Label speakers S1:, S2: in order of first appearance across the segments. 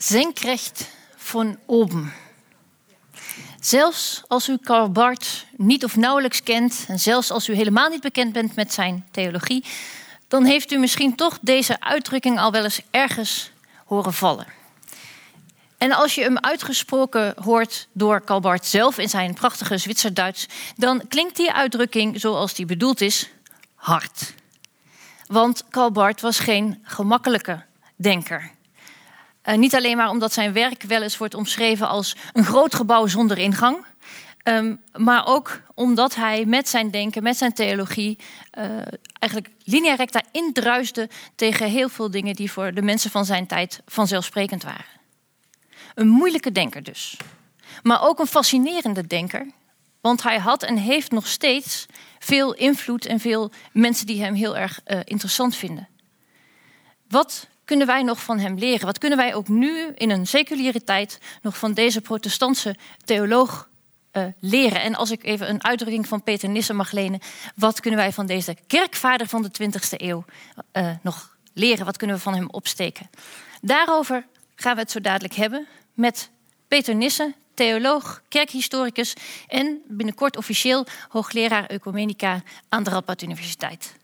S1: Senkrecht van oben. Zelfs als u Karl Barth niet of nauwelijks kent, en zelfs als u helemaal niet bekend bent met zijn theologie, dan heeft u misschien toch deze uitdrukking al wel eens ergens horen vallen. En als je hem uitgesproken hoort door Karl Barth zelf in zijn prachtige Zwitserduits, dan klinkt die uitdrukking zoals die bedoeld is, hard. Want Karl Barth was geen gemakkelijke denker. Uh, niet alleen maar omdat zijn werk wel eens wordt omschreven als een groot gebouw zonder ingang. Um, maar ook omdat hij met zijn denken, met zijn theologie, uh, eigenlijk linea recta indruisde tegen heel veel dingen die voor de mensen van zijn tijd vanzelfsprekend waren. Een moeilijke denker dus. Maar ook een fascinerende denker. Want hij had en heeft nog steeds veel invloed en veel mensen die hem heel erg uh, interessant vinden. Wat kunnen wij nog van hem leren? Wat kunnen wij ook nu in een seculiere tijd nog van deze protestantse theoloog uh, leren? En als ik even een uitdrukking van Peter Nissen mag lenen, wat kunnen wij van deze kerkvader van de 20e eeuw uh, nog leren? Wat kunnen we van hem opsteken? Daarover gaan we het zo dadelijk hebben met Peter Nissen, theoloog, kerkhistoricus en binnenkort officieel hoogleraar Ecumenica aan de Radboud Universiteit.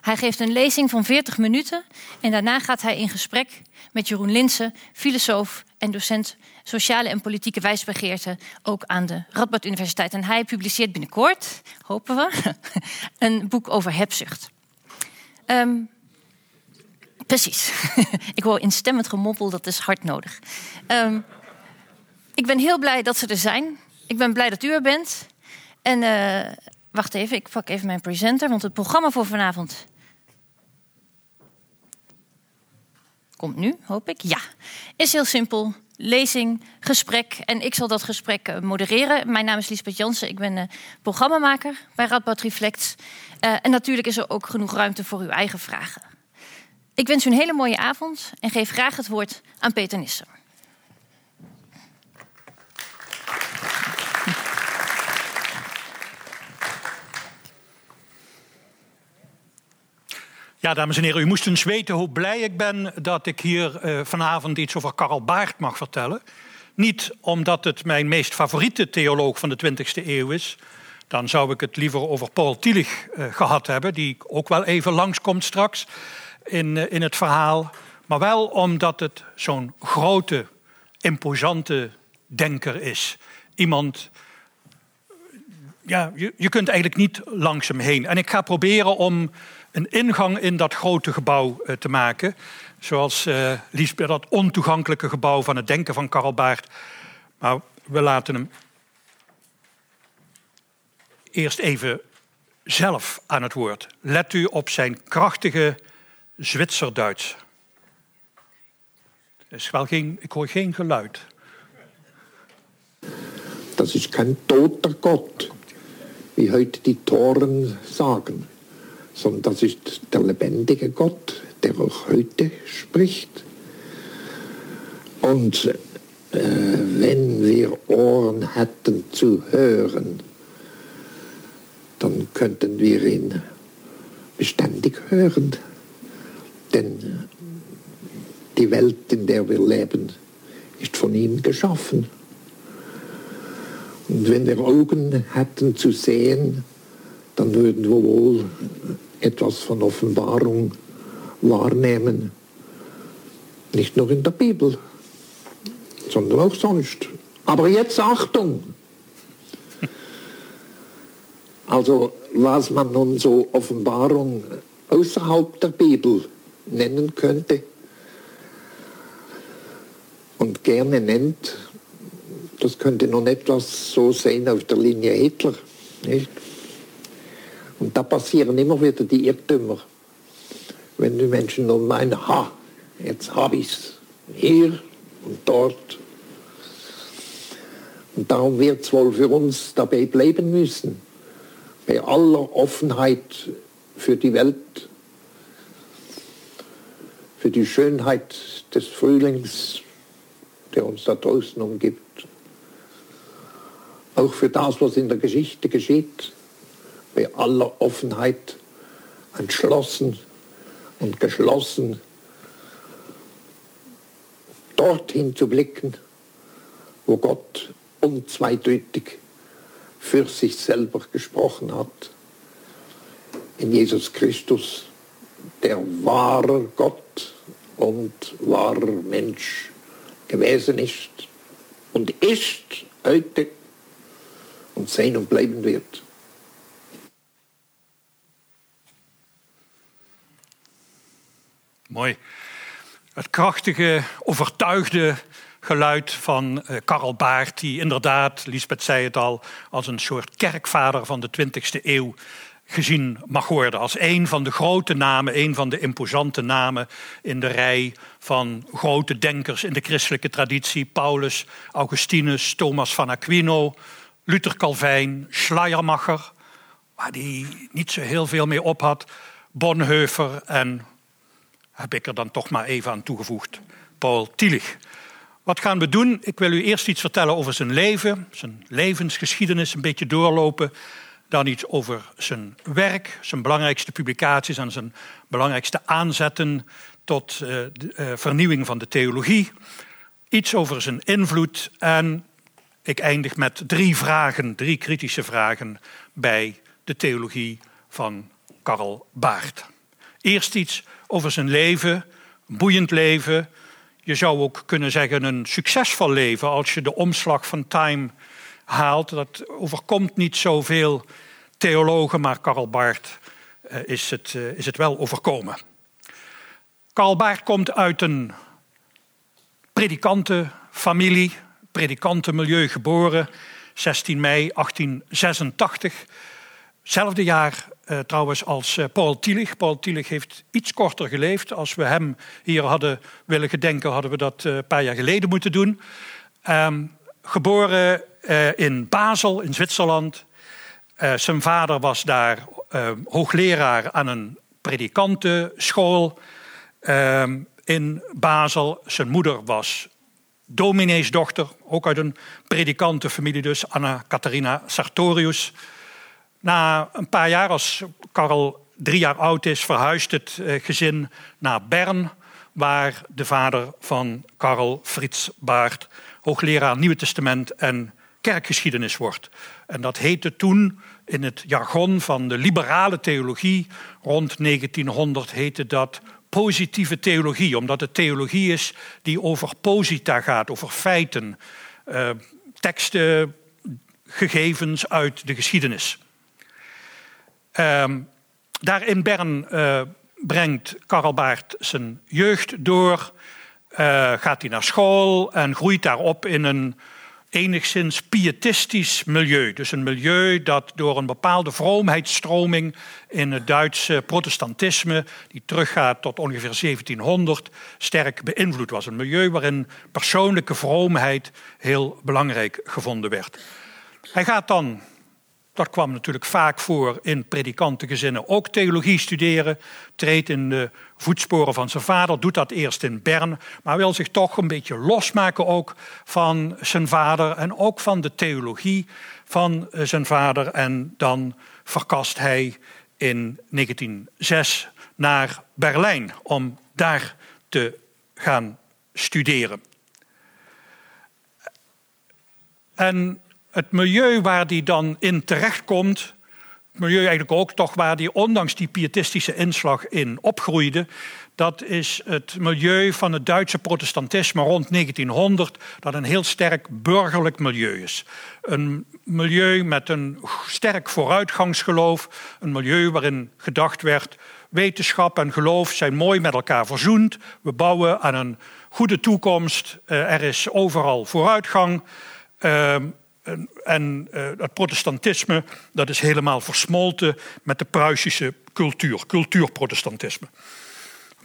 S1: Hij geeft een lezing van 40 minuten en daarna gaat hij in gesprek met Jeroen Linsen, filosoof en docent sociale en politieke wijsbegeerte, ook aan de Radboud Universiteit. En hij publiceert binnenkort, hopen we, een boek over hebzucht. Um, precies. Ik hoor instemmend gemompel, dat is hard nodig. Um, ik ben heel blij dat ze er zijn. Ik ben blij dat u er bent. En uh, wacht even, ik pak even mijn presenter, want het programma voor vanavond komt nu, hoop ik. Ja, is heel simpel. Lezing, gesprek. En ik zal dat gesprek eh, modereren. Mijn naam is Liesbeth Jansen. Ik ben uh, programmamaker bij Radboud Reflect. Uh, en natuurlijk is er ook genoeg ruimte voor uw eigen vragen. Ik wens u een hele mooie avond en geef graag het woord aan Peter Nissen.
S2: Ja, dames en heren, u moest eens weten hoe blij ik ben dat ik hier uh, vanavond iets over Karl Baart mag vertellen. Niet omdat het mijn meest favoriete theoloog van de 20e eeuw is. Dan zou ik het liever over Paul Tillich uh, gehad hebben, die ook wel even langskomt straks in, uh, in het verhaal. Maar wel omdat het zo'n grote, imposante denker is. Iemand ja, je, je kunt eigenlijk niet langs hem heen. En ik ga proberen om een ingang in dat grote gebouw uh, te maken. Zoals uh, Liesbeth, dat ontoegankelijke gebouw van het denken van Karl Baart. Maar we laten hem eerst even zelf aan het woord. Let u op zijn krachtige Zwitserduits. Is ik hoor geen geluid.
S3: Dat is geen toter God, wie heute die Toren sagen. Sondern das ist der lebendige Gott, der auch heute spricht. Und äh, wenn wir Ohren hätten zu hören, dann könnten wir ihn beständig hören. Denn die Welt, in der wir leben, ist von ihm geschaffen. Und wenn wir Augen hätten zu sehen, dann würden wir wohl etwas von Offenbarung wahrnehmen. Nicht nur in der Bibel, sondern auch sonst. Aber jetzt Achtung! Also was man nun so Offenbarung außerhalb der Bibel nennen könnte und gerne nennt, das könnte nun etwas so sehen auf der Linie Hitler. Nicht? Und da passieren immer wieder die Irrtümer. Wenn die Menschen nun meinen, ha, jetzt habe ich es hier und dort. Und darum wird es wohl für uns dabei bleiben müssen. Bei aller Offenheit für die Welt, für die Schönheit des Frühlings, der uns da draußen umgibt. Auch für das, was in der Geschichte geschieht bei aller Offenheit entschlossen und geschlossen dorthin zu blicken, wo Gott unzweideutig für sich selber gesprochen hat. In Jesus Christus, der wahre Gott und wahrer Mensch gewesen ist und ist heute und sein und bleiben wird.
S2: Mooi. Het krachtige, overtuigde geluid van uh, Karl Baart, die inderdaad, Lisbeth zei het al, als een soort kerkvader van de 20e eeuw gezien mag worden. Als een van de grote namen, een van de imposante namen in de rij van grote denkers in de christelijke traditie. Paulus, Augustinus, Thomas van Aquino, Luther Calvijn, Schleiermacher, waar die niet zo heel veel mee op had. Bonhoeffer en, heb ik er dan toch maar even aan toegevoegd, Paul Tillich. Wat gaan we doen? Ik wil u eerst iets vertellen over zijn leven, zijn levensgeschiedenis, een beetje doorlopen. Dan iets over zijn werk, zijn belangrijkste publicaties en zijn belangrijkste aanzetten tot uh, de, uh, vernieuwing van de theologie. Iets over zijn invloed en ik eindig met drie vragen, drie kritische vragen bij de theologie van Karl Baart. Eerst iets over zijn leven, een boeiend leven. Je zou ook kunnen zeggen een succesvol leven als je de omslag van Time haalt. Dat overkomt niet zoveel theologen, maar Karl Baart uh, is, het, uh, is het wel overkomen. Karl Baart komt uit een predikantenfamilie, predikantenmilieu geboren, 16 mei 1886. Hetzelfde jaar uh, trouwens als uh, Paul Tillich. Paul Tillich heeft iets korter geleefd. Als we hem hier hadden willen gedenken, hadden we dat uh, een paar jaar geleden moeten doen. Um, geboren in Basel in Zwitserland. zijn vader was daar hoogleraar aan een predikantenschool ehm, in Basel. Zijn moeder was domineesdochter, ook uit een predikantenfamilie dus, Anna Catharina Sartorius. Na een paar jaar, als Karel drie jaar oud is, verhuist het eh, gezin naar Bern, waar de vader van Karel Frits Baart hoogleraar Nieuwe Testament en kerkgeschiedenis wordt. En dat heette toen in het jargon van de liberale theologie rond 1900 heette dat positieve theologie, omdat het theologie is die over posita gaat, over feiten, uh, teksten, gegevens uit de geschiedenis. Um, daar in Bern uh, brengt Karel Baart zijn jeugd door, uh, gaat hij naar school en groeit daarop in een enigszins pietistisch milieu. Dus een milieu dat door een bepaalde vroomheidsstroming in het Duitse protestantisme, die teruggaat tot ongeveer 1700, sterk beïnvloed was. Een milieu waarin persoonlijke vroomheid heel belangrijk gevonden werd. Hij gaat dan dat kwam natuurlijk vaak voor in predikantengezinnen. Ook theologie studeren. Treedt in de voetsporen van zijn vader. Doet dat eerst in Bern. Maar wil zich toch een beetje losmaken ook van zijn vader. En ook van de theologie van eh, zijn vader. En dan verkast hij in 1906 naar Berlijn. Om daar te gaan studeren. En het milieu waar die dan in terechtkomt, het milieu eigenlijk ook toch waar die ondanks die pietistische inslag in opgroeide, dat is het milieu van het Duitse protestantisme rond 1900, dat een heel sterk burgerlijk milieu is. Een milieu met een sterk vooruitgangsgeloof, een milieu waarin gedacht werd, wetenschap en geloof zijn mooi met elkaar verzoend, we bouwen aan een goede toekomst, eh, er is overal vooruitgang. En het protestantisme dat is helemaal versmolten met de Pruisische cultuur, cultuurprotestantisme.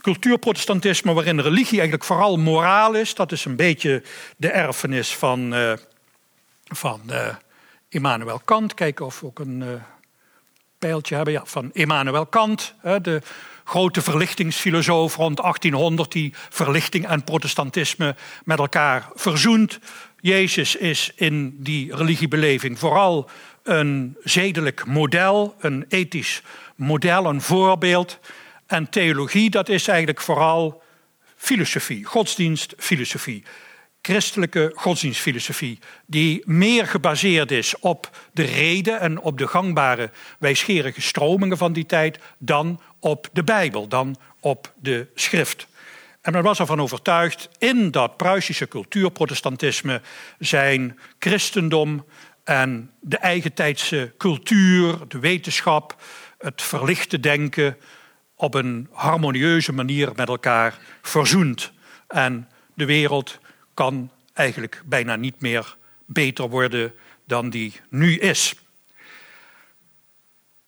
S2: Cultuurprotestantisme waarin religie eigenlijk vooral moraal is, dat is een beetje de erfenis van, uh, van uh, Immanuel Kant. Kijken of we ook een pijltje hebben. Ja, van Immanuel Kant, de grote verlichtingsfilosoof rond 1800 die verlichting en protestantisme met elkaar verzoent. Jezus is in die religiebeleving vooral een zedelijk model, een ethisch model, een voorbeeld. En theologie, dat is eigenlijk vooral filosofie, godsdienstfilosofie christelijke godsdienstfilosofie, die meer gebaseerd is op de reden en op de gangbare wijsgerige stromingen van die tijd dan op de Bijbel, dan op de schrift. En men was ervan overtuigd in dat Pruisische cultuurprotestantisme zijn christendom en de eigentijdse cultuur, de wetenschap, het verlichte denken op een harmonieuze manier met elkaar verzoend. En de wereld kan eigenlijk bijna niet meer beter worden dan die nu is.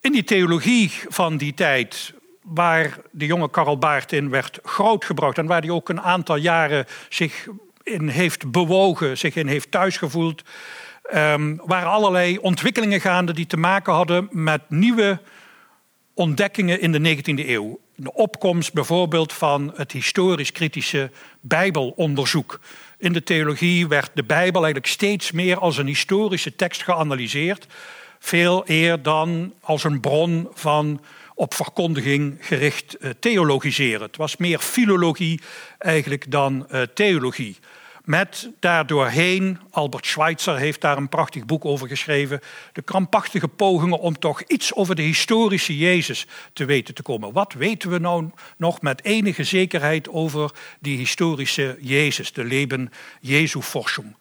S2: In die theologie van die tijd, waar de jonge Karl Baart in werd grootgebracht en waar hij ook een aantal jaren zich in heeft bewogen, zich in heeft thuisgevoeld, um, waren allerlei ontwikkelingen gaande die te maken hadden met nieuwe ontdekkingen in de 19e eeuw. De opkomst bijvoorbeeld van het historisch-kritische Bijbelonderzoek. In de theologie werd de Bijbel eigenlijk steeds meer als een historische tekst geanalyseerd. Veel eer dan als een bron van op verkondiging gericht eh, theologiseren. Het was meer filologie eigenlijk dan eh, theologie. Met daardoorheen, Albert Schweitzer heeft daar een prachtig boek over geschreven, de krampachtige pogingen om toch iets over de historische Jezus te weten te komen. Wat weten we nou nog met enige zekerheid over die historische Jezus, de Leben Jesu Forschung?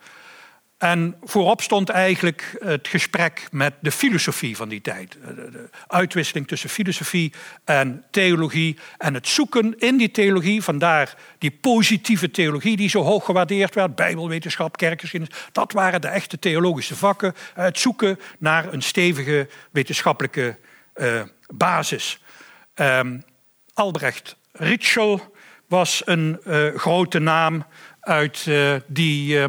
S2: En voorop stond eigenlijk het gesprek met de filosofie van die tijd. De uitwisseling tussen filosofie en theologie. En het zoeken in die theologie, vandaar die positieve theologie die zo hoog gewaardeerd werd. Bijbelwetenschap, kerkgeschiedenis. Dat waren de echte theologische vakken. Het zoeken naar een stevige wetenschappelijke uh, basis. Um, Albrecht Ritschel was een uh, grote naam uit die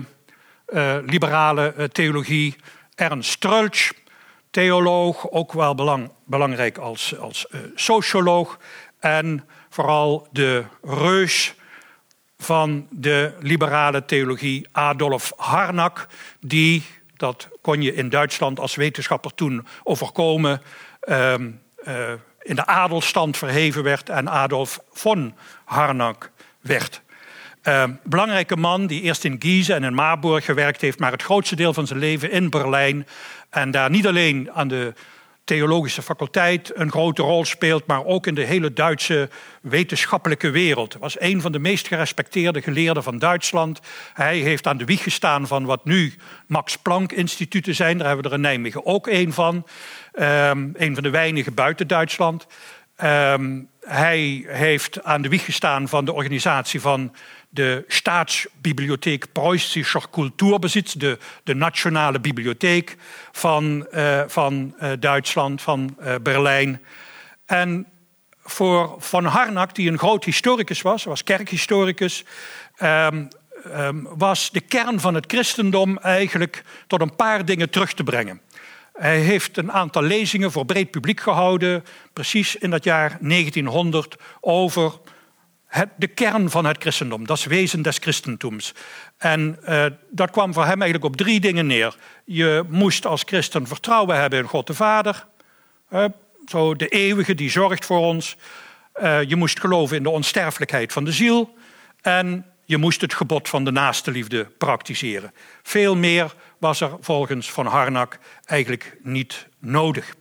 S2: liberale uh, theologie. Ernst Strulch, theoloog, ook wel belang, belangrijk als, als uh, socioloog. En vooral de reus van de liberale theologie, Adolf Harnack, die, dat kon je in Duitsland als wetenschapper toen overkomen, ehm, in de adelstand verheven werd en Adolf von Harnack werd. Uh, belangrijke man die eerst in Giezen en in Marburg gewerkt heeft, maar het grootste deel van zijn leven in Berlijn. En daar niet alleen aan de theologische faculteit een grote rol speelt, maar ook in de hele Duitse wetenschappelijke wereld. Was een van de meest gerespecteerde geleerden van Duitsland. Hij heeft aan de wieg gestaan van wat nu Max Planck instituten zijn. Daar hebben we er in Nijmegen ook één van. Um, een van de weinigen buiten Duitsland. Um, hij heeft aan de wieg gestaan van de organisatie van de Staatsbibliotheek Preußischer Kulturbesitz, de, de nationale bibliotheek van, uh, van uh, Duitsland, van uh, Berlijn. En voor Van Harnack, die een groot historicus was, was kerkhistoricus, um, um, was de kern van het christendom eigenlijk tot een paar dingen terug te brengen. Hij heeft een aantal lezingen voor breed publiek gehouden, precies in dat jaar 1900, over het, de kern van het christendom, dat is wezen des christentums. En uh, dat kwam voor hem eigenlijk op drie dingen neer. Je moest als christen vertrouwen hebben in God de Vader, zo de eeuwige die zorgt voor ons. Uh, je moest geloven in de onsterfelijkheid van de ziel en je moest het gebod van de naaste liefde praktiseren. Veel meer was er volgens Van Harnack eigenlijk niet nodig.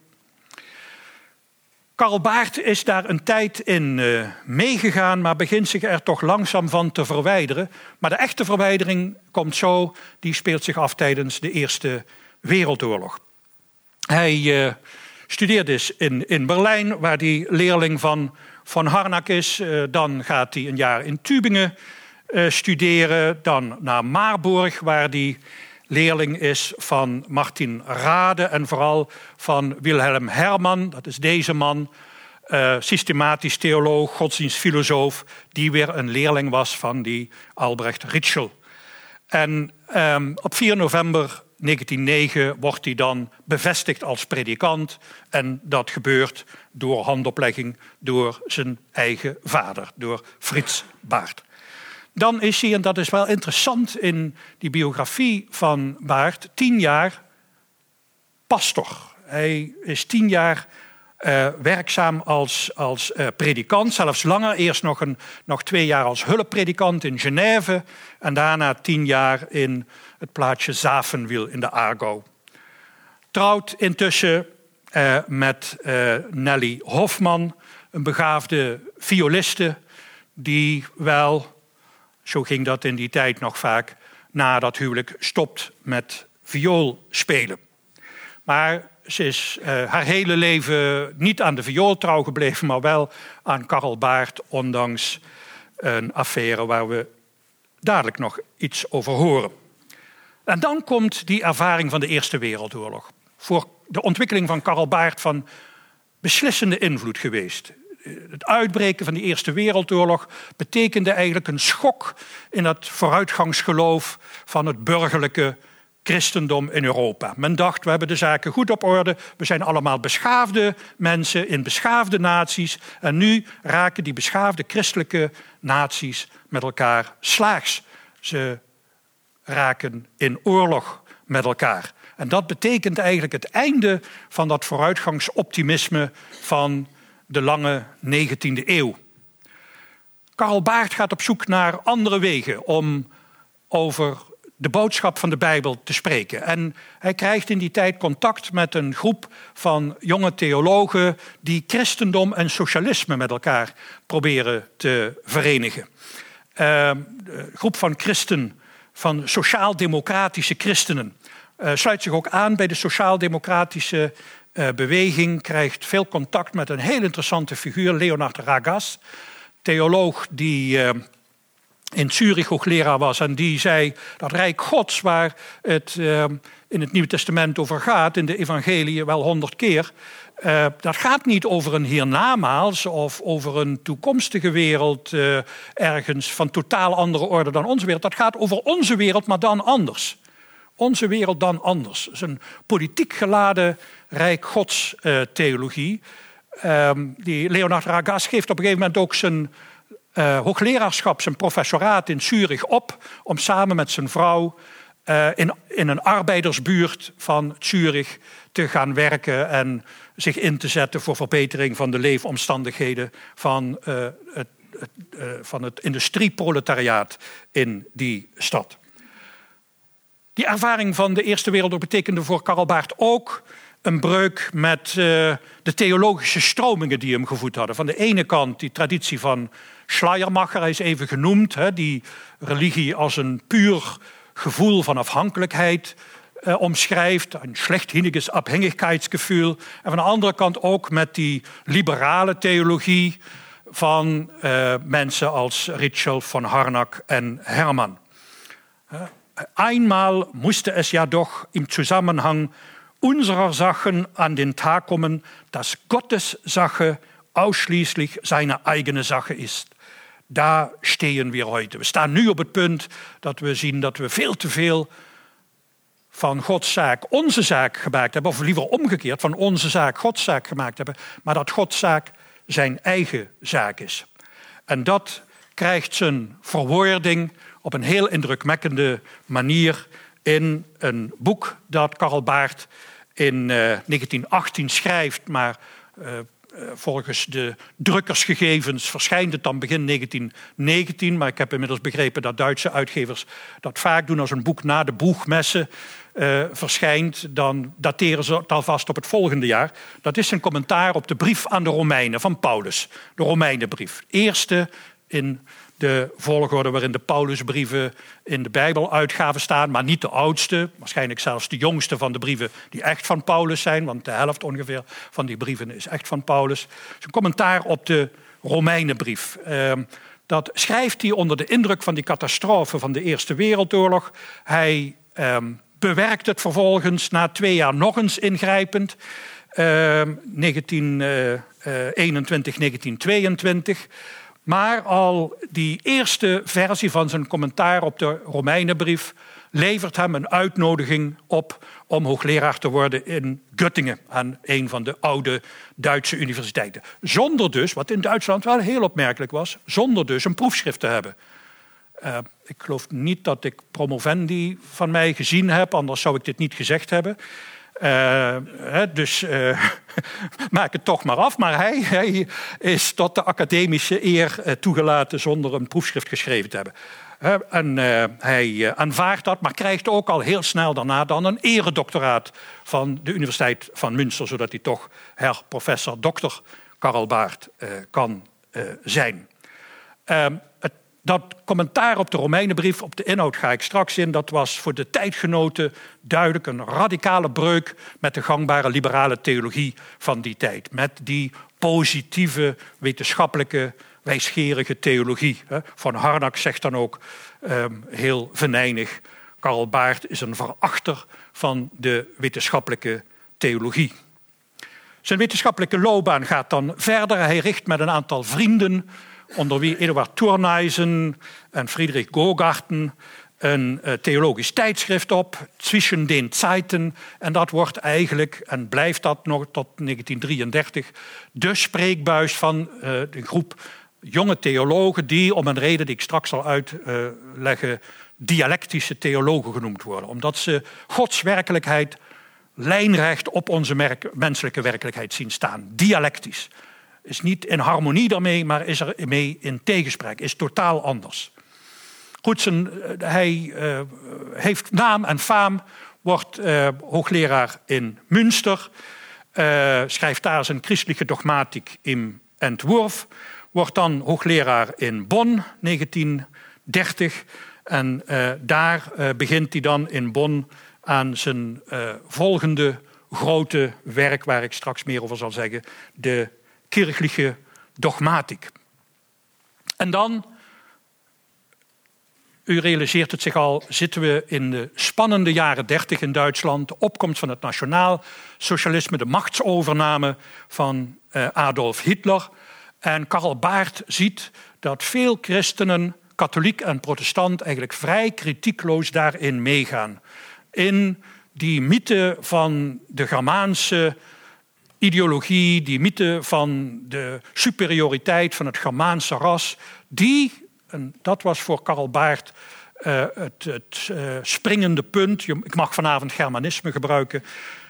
S2: Karl Baart is daar een tijd in uh, meegegaan, maar begint zich er toch langzaam van te verwijderen. Maar de echte verwijdering komt zo, die speelt zich af tijdens de Eerste Wereldoorlog. Hij uh, studeert dus in, in Berlijn, waar hij leerling van Van Harnack is. Uh, dan gaat hij een jaar in Tübingen studeren, dan naar Marburg, waar hij leerling is van Martin Rade en vooral van Wilhelm Herman. Dat is deze man, uh, systematisch theoloog, godsdienstfilosoof, die weer een leerling was van die Albrecht Ritschel. En um, op 4 november 1909 wordt hij dan bevestigd als predikant. En dat gebeurt door handoplegging door zijn eigen vader, door Frits Baart. Dan is hij, en dat is wel interessant in die biografie van Baart, tien jaar pastor. Hij is tien jaar uh, werkzaam als, als uh, predikant, zelfs langer. Eerst nog, een, nog twee jaar als hulppredikant in Genève en daarna tien jaar in het plaatsje Zavenwiel in de Aargau. Trouwt intussen uh, met Nelly Hofman, een begaafde violiste, die wel, zo ging dat in die tijd nog vaak, na dat huwelijk stopt met viool spelen. Maar ze is uh, haar hele leven niet aan de viool trouw gebleven, maar wel aan Karel Baart, ondanks een affaire waar we dadelijk nog iets over horen. En dan komt die ervaring van de Eerste Wereldoorlog. Voor de ontwikkeling van Karel Baart van beslissende invloed geweest. Het uitbreken van de Eerste Wereldoorlog betekende eigenlijk een schok in het vooruitgangsgeloof van het burgerlijke christendom in Europa. Men dacht, we hebben de zaken goed op orde, we zijn allemaal beschaafde mensen in beschaafde naties en nu raken die beschaafde christelijke naties met elkaar slaags. Ze raken in oorlog met elkaar. En dat betekent eigenlijk het einde van dat vooruitgangsoptimisme van de lange 19e eeuw. Karl Baart gaat op zoek naar andere wegen om over de boodschap van de Bijbel te spreken. En hij krijgt in die tijd contact met een groep van jonge theologen die christendom en socialisme met elkaar proberen te verenigen. Uh, een groep van christen, van sociaal-democratische christenen, uh, sluit zich ook aan bij de sociaal-democratische uh, beweging, krijgt veel contact met een heel interessante figuur, Leonard Ragas, theoloog die uh, in Zurich hoogleraar was en die zei dat Rijk Gods, waar het uh, in het Nieuwe Testament over gaat, in de Evangelie wel honderd keer, uh, dat gaat niet over een hiernamaals of over een toekomstige wereld ergens van totaal andere orde dan onze wereld. Dat gaat over onze wereld, maar dan anders. Onze wereld dan anders. Het is een politiek geladen Rijk Gods theologie. Um, die Leonard Ragas geeft op een gegeven moment ook zijn uh, hoogleraarschap, zijn professoraat in Zurich op om samen met zijn vrouw uh, in, in een arbeidersbuurt van Zurich te gaan werken en zich in te zetten voor verbetering van de leefomstandigheden van, het, van het industrieproletariaat in die stad. Die ervaring van de Eerste Wereldoorlog betekende voor Karl Baart ook een breuk met de theologische stromingen die hem gevoed hadden. Van de ene kant die traditie van Schleiermacher, hij is even genoemd, hè, die religie als een puur gevoel van afhankelijkheid eh, omschrijft, een slechthiniges afhängigkeitsgevoel. En van de andere kant ook met die liberale theologie van eh, mensen als Ritschel von Harnack en Hermann. Einmal musste es ja doch im Zusammenhang unserer Sachen an den Tag kommen, dass Gottes Sache ausschließlich seine eigene Sache ist. Daar stehen we heute. We staan nu op het punt dat we zien dat we veel te veel van Gods zaak onze zaak gemaakt hebben, of liever omgekeerd, van onze zaak Gods zaak gemaakt hebben, maar dat Gods zaak zijn eigen zaak is. En dat krijgt zijn verwoording op een heel indrukwekkende manier in een boek dat Karl Baart in uh, 1918 schrijft, maar uh, eh, volgens de drukkersgegevens verschijnt het dan begin 1919. Maar ik heb inmiddels begrepen dat Duitse uitgevers dat vaak doen als een boek na de boegmessen verschijnt. Dan dateren ze het alvast op het volgende jaar. Dat is een commentaar op de brief aan de Romeinen van Paulus. De Romeinenbrief. Eerste in de volgorde waarin de Paulusbrieven in de Bijbeluitgaven staan, maar niet de oudste, waarschijnlijk zelfs de jongste van de brieven die echt van Paulus zijn, want de helft ongeveer van die brieven is echt van Paulus. Een commentaar op de Romeinenbrief. Ehm, dat schrijft hij onder de indruk van die catastrofe van de Eerste Wereldoorlog. Hij ehm, bewerkt het vervolgens na twee jaar nog eens ingrijpend. 1921, uh, 1922. Maar al die eerste versie van zijn commentaar op de Romeinenbrief levert hem een uitnodiging op om hoogleraar te worden in Göttingen, aan een van de oude Duitse universiteiten. Zonder dus, wat in Duitsland wel heel opmerkelijk was, zonder dus een proefschrift te hebben. Uh, ik geloof niet dat ik promovendi van mij gezien heb, anders zou ik dit niet gezegd hebben. Dus maak het toch maar af. Maar hij, hij is tot de academische eer toegelaten zonder een proefschrift geschreven te hebben. En uh, hij uh, aanvaardt dat, maar krijgt ook al heel snel daarna dan een eredoctoraat van de Universiteit van Münster, zodat hij toch her professor dokter Karl Baart uh, kan zijn. Dat commentaar op de Romeinenbrief, op de inhoud ga ik straks in, dat was voor de tijdgenoten duidelijk een radicale breuk met de gangbare liberale theologie van die tijd. Met die positieve wetenschappelijke wijsgerige theologie. Van Harnack zegt dan ook ehm, heel venijnig... Karl Baart is een verachter van de wetenschappelijke theologie. Zijn wetenschappelijke loopbaan gaat dan verder. Hij richt met een aantal vrienden, onder wie Eduard Thurnhuizen en Friedrich Gogarten, een eh, theologisch tijdschrift op, Zwischen den Zeiten. En dat wordt eigenlijk, en blijft dat nog tot 1933, de spreekbuis van uh, de groep jonge theologen die, om een reden die ik straks zal uitleggen, dialectische theologen genoemd worden. Omdat ze Gods werkelijkheid lijnrecht op onze menselijke werkelijkheid zien staan. Dialectisch. Is niet in harmonie daarmee, maar is er mee in tegenspraak. Is totaal anders. Goed, zijn, eh, hij uh, heeft naam en faam, wordt uh, hoogleraar in Münster, schrijft daar zijn christelijke dogmatiek in Entwurf wordt dan hoogleraar in Bonn 1930. En daar begint hij dan in Bonn aan zijn volgende grote werk, waar ik straks meer over zal zeggen, de kirchliche dogmatiek. En dan, u realiseert het zich al, zitten we in de spannende jaren 30 in Duitsland, de opkomst van het nationaal socialisme, de machtsovername van Adolf Hitler. En Karl Baart ziet dat veel christenen, katholiek en protestant, eigenlijk vrij kritiekloos daarin meegaan. In die mythe van de Germaanse ideologie, die mythe van de superioriteit van het Germaanse ras, die, en dat was voor Karl Baart uh, het, het uh, springende punt, ik mag vanavond Germanisme gebruiken,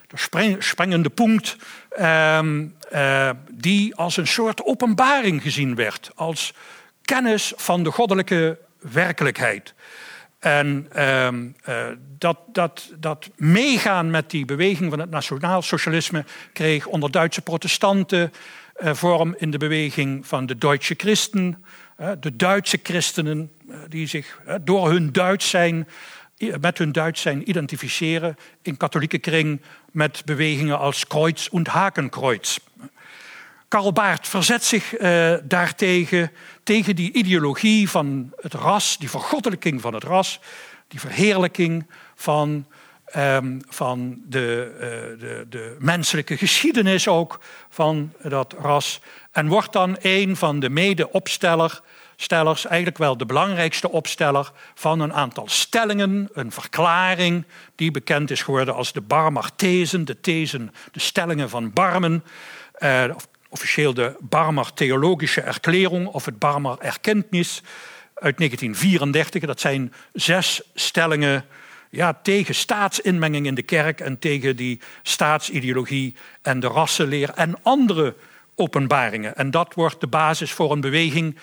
S2: de springende punt, um, uh, die als een soort openbaring gezien werd, als kennis van de goddelijke werkelijkheid. En um, uh, dat, dat, dat meegaan met die beweging van het nationaal socialisme kreeg onder Duitse protestanten uh, vorm in de beweging van de Duitse christen. de Duitse christenen die zich door hun Duits zijn met hun Duits zijn identificeren in katholieke kring met bewegingen als Kreuz en Hakenkreuz. Karl Baart verzet zich uh, daartegen, tegen die ideologie van het ras, die vergoddelijking van het ras, die verheerlijking van, um, van de, uh, de, de, menselijke geschiedenis ook van dat ras. En wordt dan een van de mede-opsteller stellers, eigenlijk wel de belangrijkste opsteller van een aantal stellingen, een verklaring die bekend is geworden als de Barmer-thesen, de thesen, de stellingen van Barmen, eh, officieel de Barmer Theologische Erklärung of het Barmer Erkenntnis uit 1934. Dat zijn zes stellingen ja, tegen staatsinmenging in de kerk en tegen die staatsideologie en de rassenleer en andere openbaringen. En dat wordt de basis voor een beweging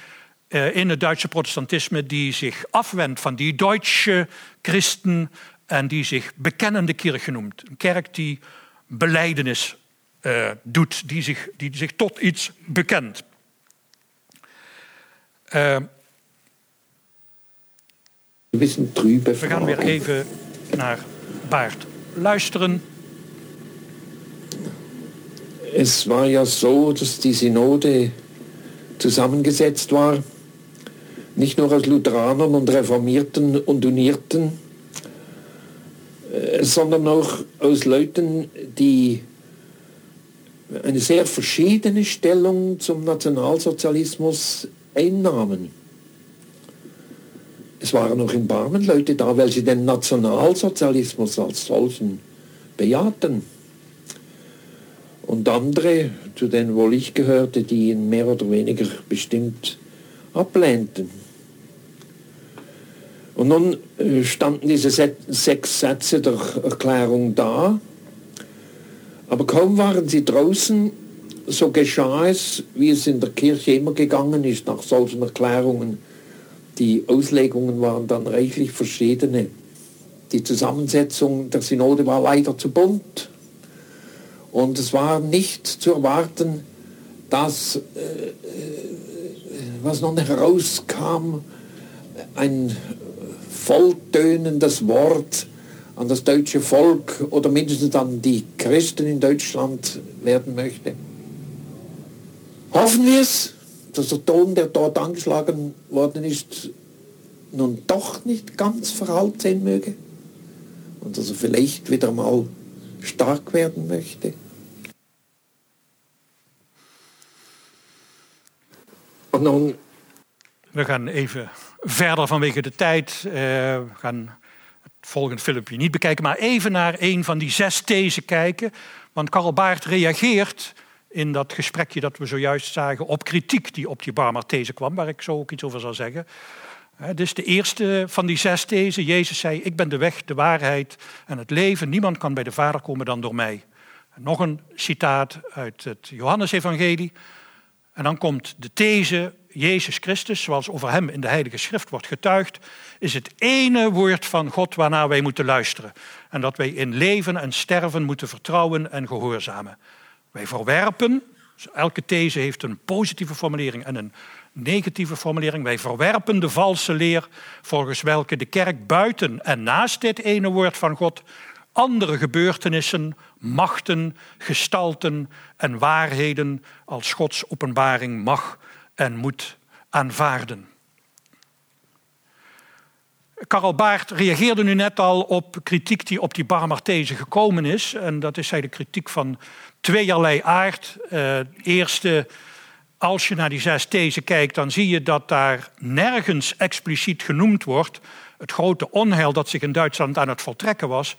S2: eh, in het Duitse protestantisme die zich afwendt van die Duitse christen en die zich bekennende kerk noemt. Een kerk die beleidenis uh, doet, die zich, die zich tot iets bekent. Uh, we gaan weer even naar Baart luisteren.
S3: Es war ja so, dass die Synode zusammengesetzt war nicht nur aus Lutheranern und Reformierten und Unierten, äh, sondern auch aus Leuten, die eine sehr verschiedene Stellung zum Nationalsozialismus einnahmen. Es waren auch in Barmen Leute da, welche den Nationalsozialismus als solchen bejahten. Und andere, zu denen wohl ich gehörte, die ihn mehr oder weniger bestimmt ablehnten. Und nun äh, standen diese sechs Sätze der Erklärung da. Aber kaum waren sie draußen, so geschah es, wie es in der Kirche immer gegangen ist, nach solchen Erklärungen. Die Auslegungen waren dann reichlich verschiedene. Die Zusammensetzung der Synode war leider zu bunt. Und es war nicht zu erwarten, dass, äh, äh was noch herauskam, ein volltönendes Wort an das deutsche Volk oder mindestens an die Christen in Deutschland werden möchte. Hoffen wir es, dass der Ton, der dort angeschlagen worden ist, nun doch nicht ganz verhallt sein möge und dass er vielleicht wieder mal stark werden möchte.
S2: Und nun we gaan even verder vanwege de tijd. Uh, we gaan volgende filmpje niet bekijken, maar even naar een van die zes thesen kijken. Want Karl Baart reageert in dat gesprekje dat we zojuist zagen op kritiek die op die Barmer-these kwam, waar ik zo ook iets over zal zeggen. Is de eerste van die zes thesen. Jezus zei, ik ben de weg, de waarheid en het leven. Niemand kan bij de Vader komen dan door mij. nog een citaat uit het Johannesevangelie. En dan komt de these, Jezus Christus, zoals over hem in de Heilige Schrift wordt getuigd, is het ene woord van God waarnaar wij moeten luisteren. En dat wij in leven en sterven moeten vertrouwen en gehoorzamen. Wij verwerpen, elke these heeft een positieve formulering en een negatieve formulering. Wij verwerpen de valse leer volgens welke de kerk buiten en naast dit ene woord van God andere gebeurtenissen, machten, gestalten en waarheden als Gods openbaring mag en moet aanvaarden. Karel Baart reageerde nu net al op kritiek die op die Barmarthese gekomen is. En dat is hij de kritiek van tweeërlei aard. Uh, eerste, als je naar die zes thesen kijkt, dan zie je dat daar nergens expliciet genoemd wordt het grote onheil dat zich in Duitsland aan het voltrekken was,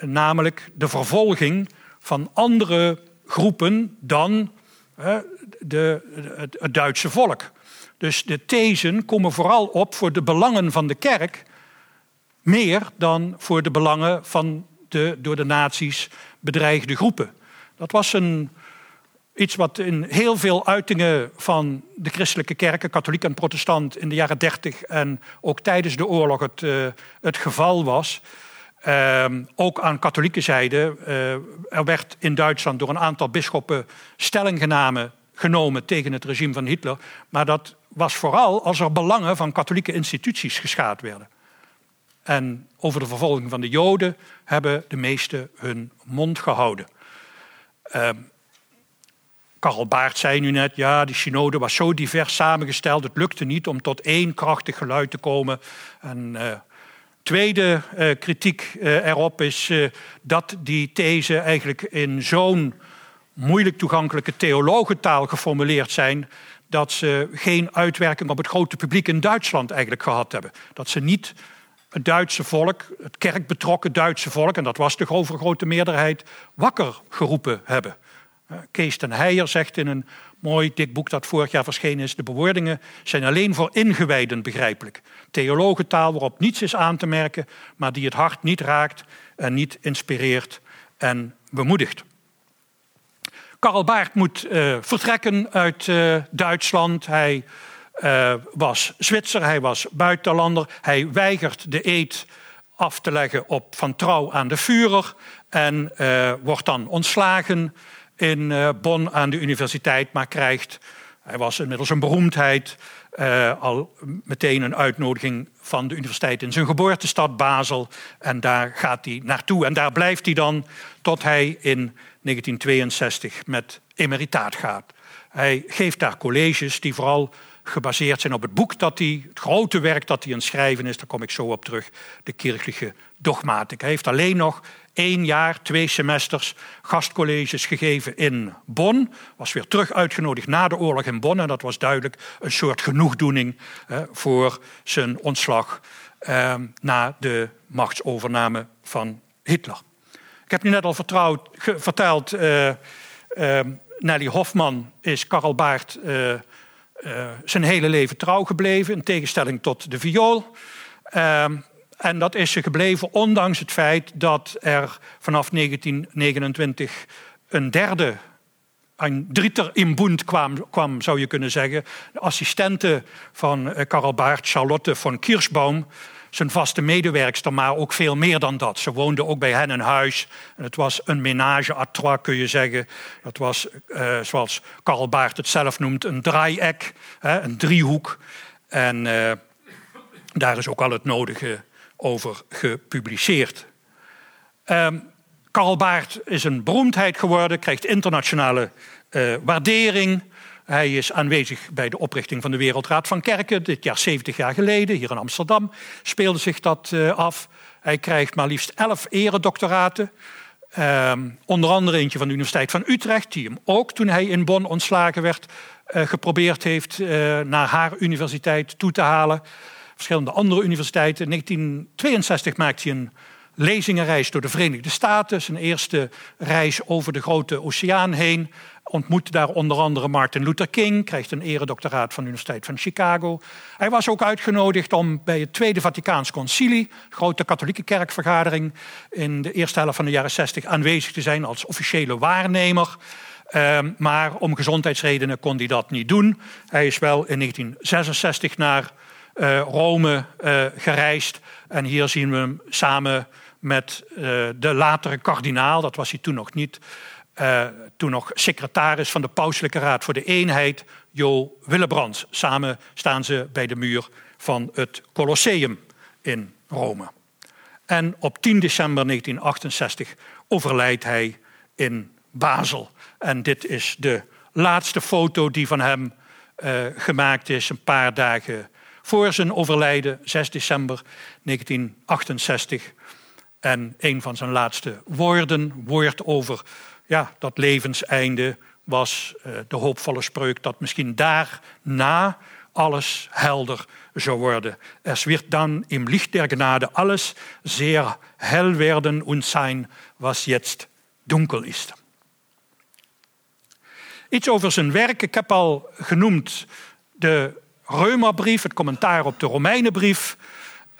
S2: namelijk de vervolging van andere groepen dan de, het, het Duitse volk. Dus de thesen komen vooral op voor de belangen van de kerk, meer dan voor de belangen van de door de nazi's bedreigde groepen. Dat was een, iets wat in heel veel uitingen van de christelijke kerken, katholiek en protestant, in de jaren dertig en ook tijdens de oorlog het, uh, het geval was. Uh, ook aan katholieke zijde. Uh, er werd in Duitsland door een aantal bisschoppen stelling genomen, genomen tegen het regime van Hitler. Maar dat was vooral als er belangen van katholieke instituties geschaad werden. En over de vervolging van de Joden hebben de meesten hun mond gehouden. Uh, Karl Baart zei nu net, ja, die synode was zo divers samengesteld, het lukte niet om tot één krachtig geluid te komen. En uh, tweede uh, kritiek uh, erop is dat die these eigenlijk in zo'n moeilijk toegankelijke theologentaal geformuleerd zijn, dat ze geen uitwerking op het grote publiek in Duitsland eigenlijk gehad hebben. Dat ze niet het Duitse volk, het kerkbetrokken Duitse volk, en dat was de overgrote meerderheid, wakker geroepen hebben. Kees ten Heijer zegt in een mooi dik boek dat vorig jaar verschenen is: de bewoordingen zijn alleen voor ingewijden begrijpelijk. Theologentaal waarop niets is aan te merken, maar die het hart niet raakt en niet inspireert en bemoedigt. Karl Baart moet uh, vertrekken uit uh, Duitsland. Hij uh, was Zwitser, hij was buitenlander. Hij weigert de eed af te leggen op van trouw aan de Führer en wordt dan ontslagen in Bonn aan de universiteit, maar krijgt, hij was inmiddels een beroemdheid, al meteen een uitnodiging van de universiteit in zijn geboortestad Basel. En daar gaat hij naartoe. En daar blijft hij dan tot hij in 1962 met emeritaat gaat. Hij geeft daar colleges die vooral gebaseerd zijn op het boek dat hij, het grote werk dat hij aan het schrijven is, daar kom ik zo op terug, de kirchliche dogmatic. Hij heeft alleen nog één jaar, twee semesters gastcolleges gegeven in Bonn. Was weer terug uitgenodigd na de oorlog in Bonn. En dat was duidelijk een soort genoegdoening eh, voor zijn ontslag eh, na de machtsovername van Hitler. Ik heb nu net al vertrouwd, verteld, uh, Nelly Hofman is Karl Baart uh, zijn hele leven trouw gebleven, in tegenstelling tot de viool. En dat is ze gebleven ondanks het feit dat er vanaf 1929 een derde een drieter in Bund kwam, kwam, zou je kunnen zeggen. De assistente van eh, Karl Barth, Charlotte von Kirschbaum, zijn vaste medewerkster, maar ook veel meer dan dat. Ze woonde ook bij hen in huis. En het was een ménage à trois, kun je zeggen. Dat was, uh, zoals Karl Barth het zelf noemt, een draaieck, een driehoek. En uh, daar is ook al het nodige over gepubliceerd. Um, Karl Barth is een beroemdheid geworden, krijgt internationale uh, waardering. Hij is aanwezig bij de oprichting van de Wereldraad van Kerken. Dit jaar 70 jaar geleden, hier in Amsterdam, speelde zich dat uh, af. Hij krijgt maar liefst 11 eredoctoraten. Uh, onder andere eentje van de Universiteit van Utrecht, die hem ook toen hij in Bonn ontslagen werd, uh, geprobeerd heeft naar haar universiteit toe te halen. Verschillende andere universiteiten. In 1962 maakt hij een lezingenreis door de Verenigde Staten. Zijn eerste reis over de grote oceaan heen. Ontmoette daar onder andere Martin Luther King. Krijgt een eredoctoraat van de Universiteit van Chicago. Hij was ook uitgenodigd om bij het Tweede Vaticaans Concilie... grote katholieke kerkvergadering... in de eerste helft van de jaren 60 aanwezig te zijn als officiële waarnemer... Uh, maar om gezondheidsredenen kon hij dat niet doen. Hij is wel in 1966 naar Rome uh, gereisd. En hier zien we hem samen met uh, de latere kardinaal, dat was hij toen nog niet, toen nog secretaris van de Pauselijke Raad voor de Eenheid, Jo Willebrands. Samen staan ze bij de muur van het Colosseum in Rome. En op 10 december 1968 overlijdt hij in Basel. En dit is de laatste foto die van hem gemaakt is, een paar dagen voor zijn overlijden, 6 december 1968. En een van zijn laatste woorden, woord over ja, dat levenseinde, was uh, de hoopvolle spreuk dat misschien daarna alles helder zou worden. Es wird dann im Licht der Gnade alles sehr hell werden und sein, was jetzt dunkel ist. Iets over zijn werk. Ik heb al genoemd de Reumerbrief, het commentaar op de Romeinenbrief.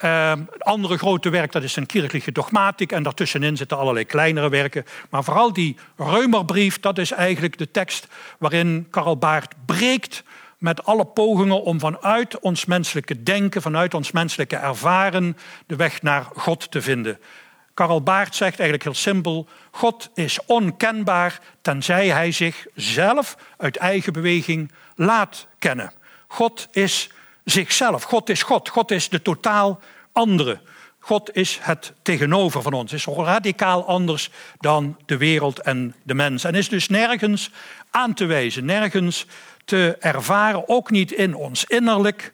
S2: Uh, het andere grote werk dat is een kirchliche dogmatic en daartussenin zitten allerlei kleinere werken. Maar vooral die Reumerbrief, dat is eigenlijk de tekst waarin Karl Barth breekt met alle pogingen om vanuit ons menselijke denken, vanuit ons menselijke ervaren, de weg naar God te vinden. Karl Barth zegt eigenlijk heel simpel: God is onkenbaar tenzij hij zichzelf uit eigen beweging laat kennen. God is zichzelf. God is God. God is de totaal andere. God is het tegenover van ons. Is radicaal anders dan de wereld en de mens. En is dus nergens aan te wijzen, nergens te ervaren, ook niet in ons innerlijk.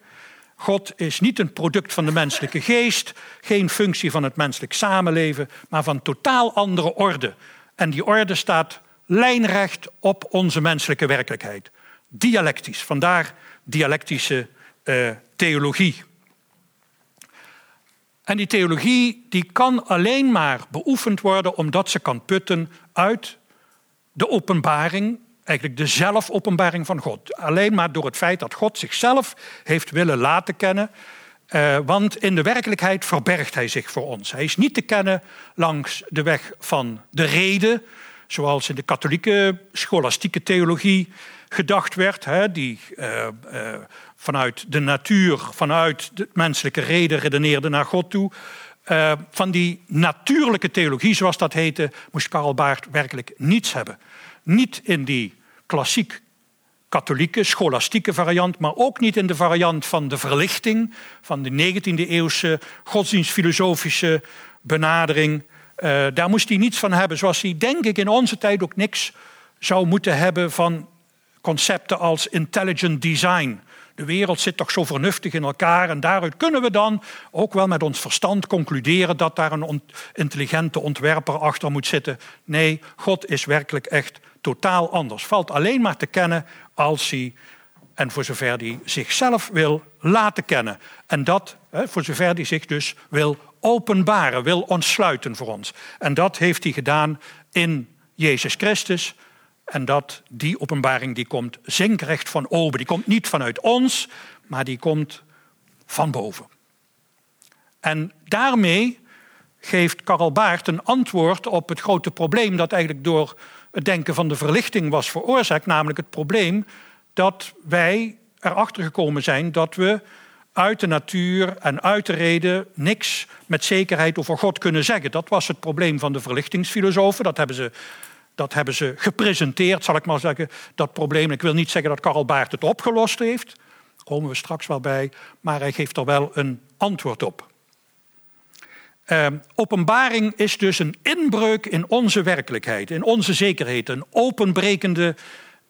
S2: God is niet een product van de menselijke geest, geen functie van het menselijk samenleven, maar van totaal andere orde. En die orde staat lijnrecht op onze menselijke werkelijkheid. Dialectisch. Vandaar dialectische uh, theologie. En die theologie die kan alleen maar beoefend worden omdat ze kan putten uit de openbaring, eigenlijk de zelfopenbaring van God. Alleen maar door het feit dat God zichzelf heeft willen laten kennen. Uh, want in de werkelijkheid verbergt hij zich voor ons. Hij is niet te kennen langs de weg van de reden, zoals in de katholieke scholastieke theologie gedacht werd, hè, die uh, uh, vanuit de natuur, vanuit de menselijke reden redeneerde naar God toe. Uh, van die natuurlijke theologie, zoals dat heette, moest Karl Barth werkelijk niets hebben. Niet in die klassiek katholieke, scholastieke variant, maar ook niet in de variant van de verlichting, van de 19e eeuwse godsdienstfilosofische benadering. Daar moest hij niets van hebben, zoals hij denk ik in onze tijd ook niks zou moeten hebben van concepten als intelligent design. De wereld zit toch zo vernuftig in elkaar en daaruit kunnen we dan ook wel met ons verstand concluderen dat daar een intelligente ontwerper achter moet zitten. Nee, God is werkelijk echt totaal anders. Valt alleen maar te kennen als hij, en voor zover hij zichzelf wil laten kennen. En dat, voor zover hij zich dus wil openbaren, wil ontsluiten voor ons. En dat heeft hij gedaan in Jezus Christus. En dat die openbaring die komt zinkrecht van oben. Die komt niet vanuit ons, maar die komt van boven. En daarmee geeft Karl Baart een antwoord op het grote probleem dat eigenlijk door het denken van de verlichting was veroorzaakt, namelijk het probleem dat wij erachter gekomen zijn dat we uit de natuur en uit de reden niks met zekerheid over God kunnen zeggen. Dat was het probleem van de verlichtingsfilosofen. Dat hebben ze, dat hebben ze gepresenteerd, zal ik maar zeggen. Dat probleem, ik wil niet zeggen dat Karl Baart het opgelost heeft. Daar komen we straks wel bij. Maar hij geeft er wel een antwoord op. Uh, openbaring is dus een inbreuk in onze werkelijkheid, in onze zekerheid, een openbrekende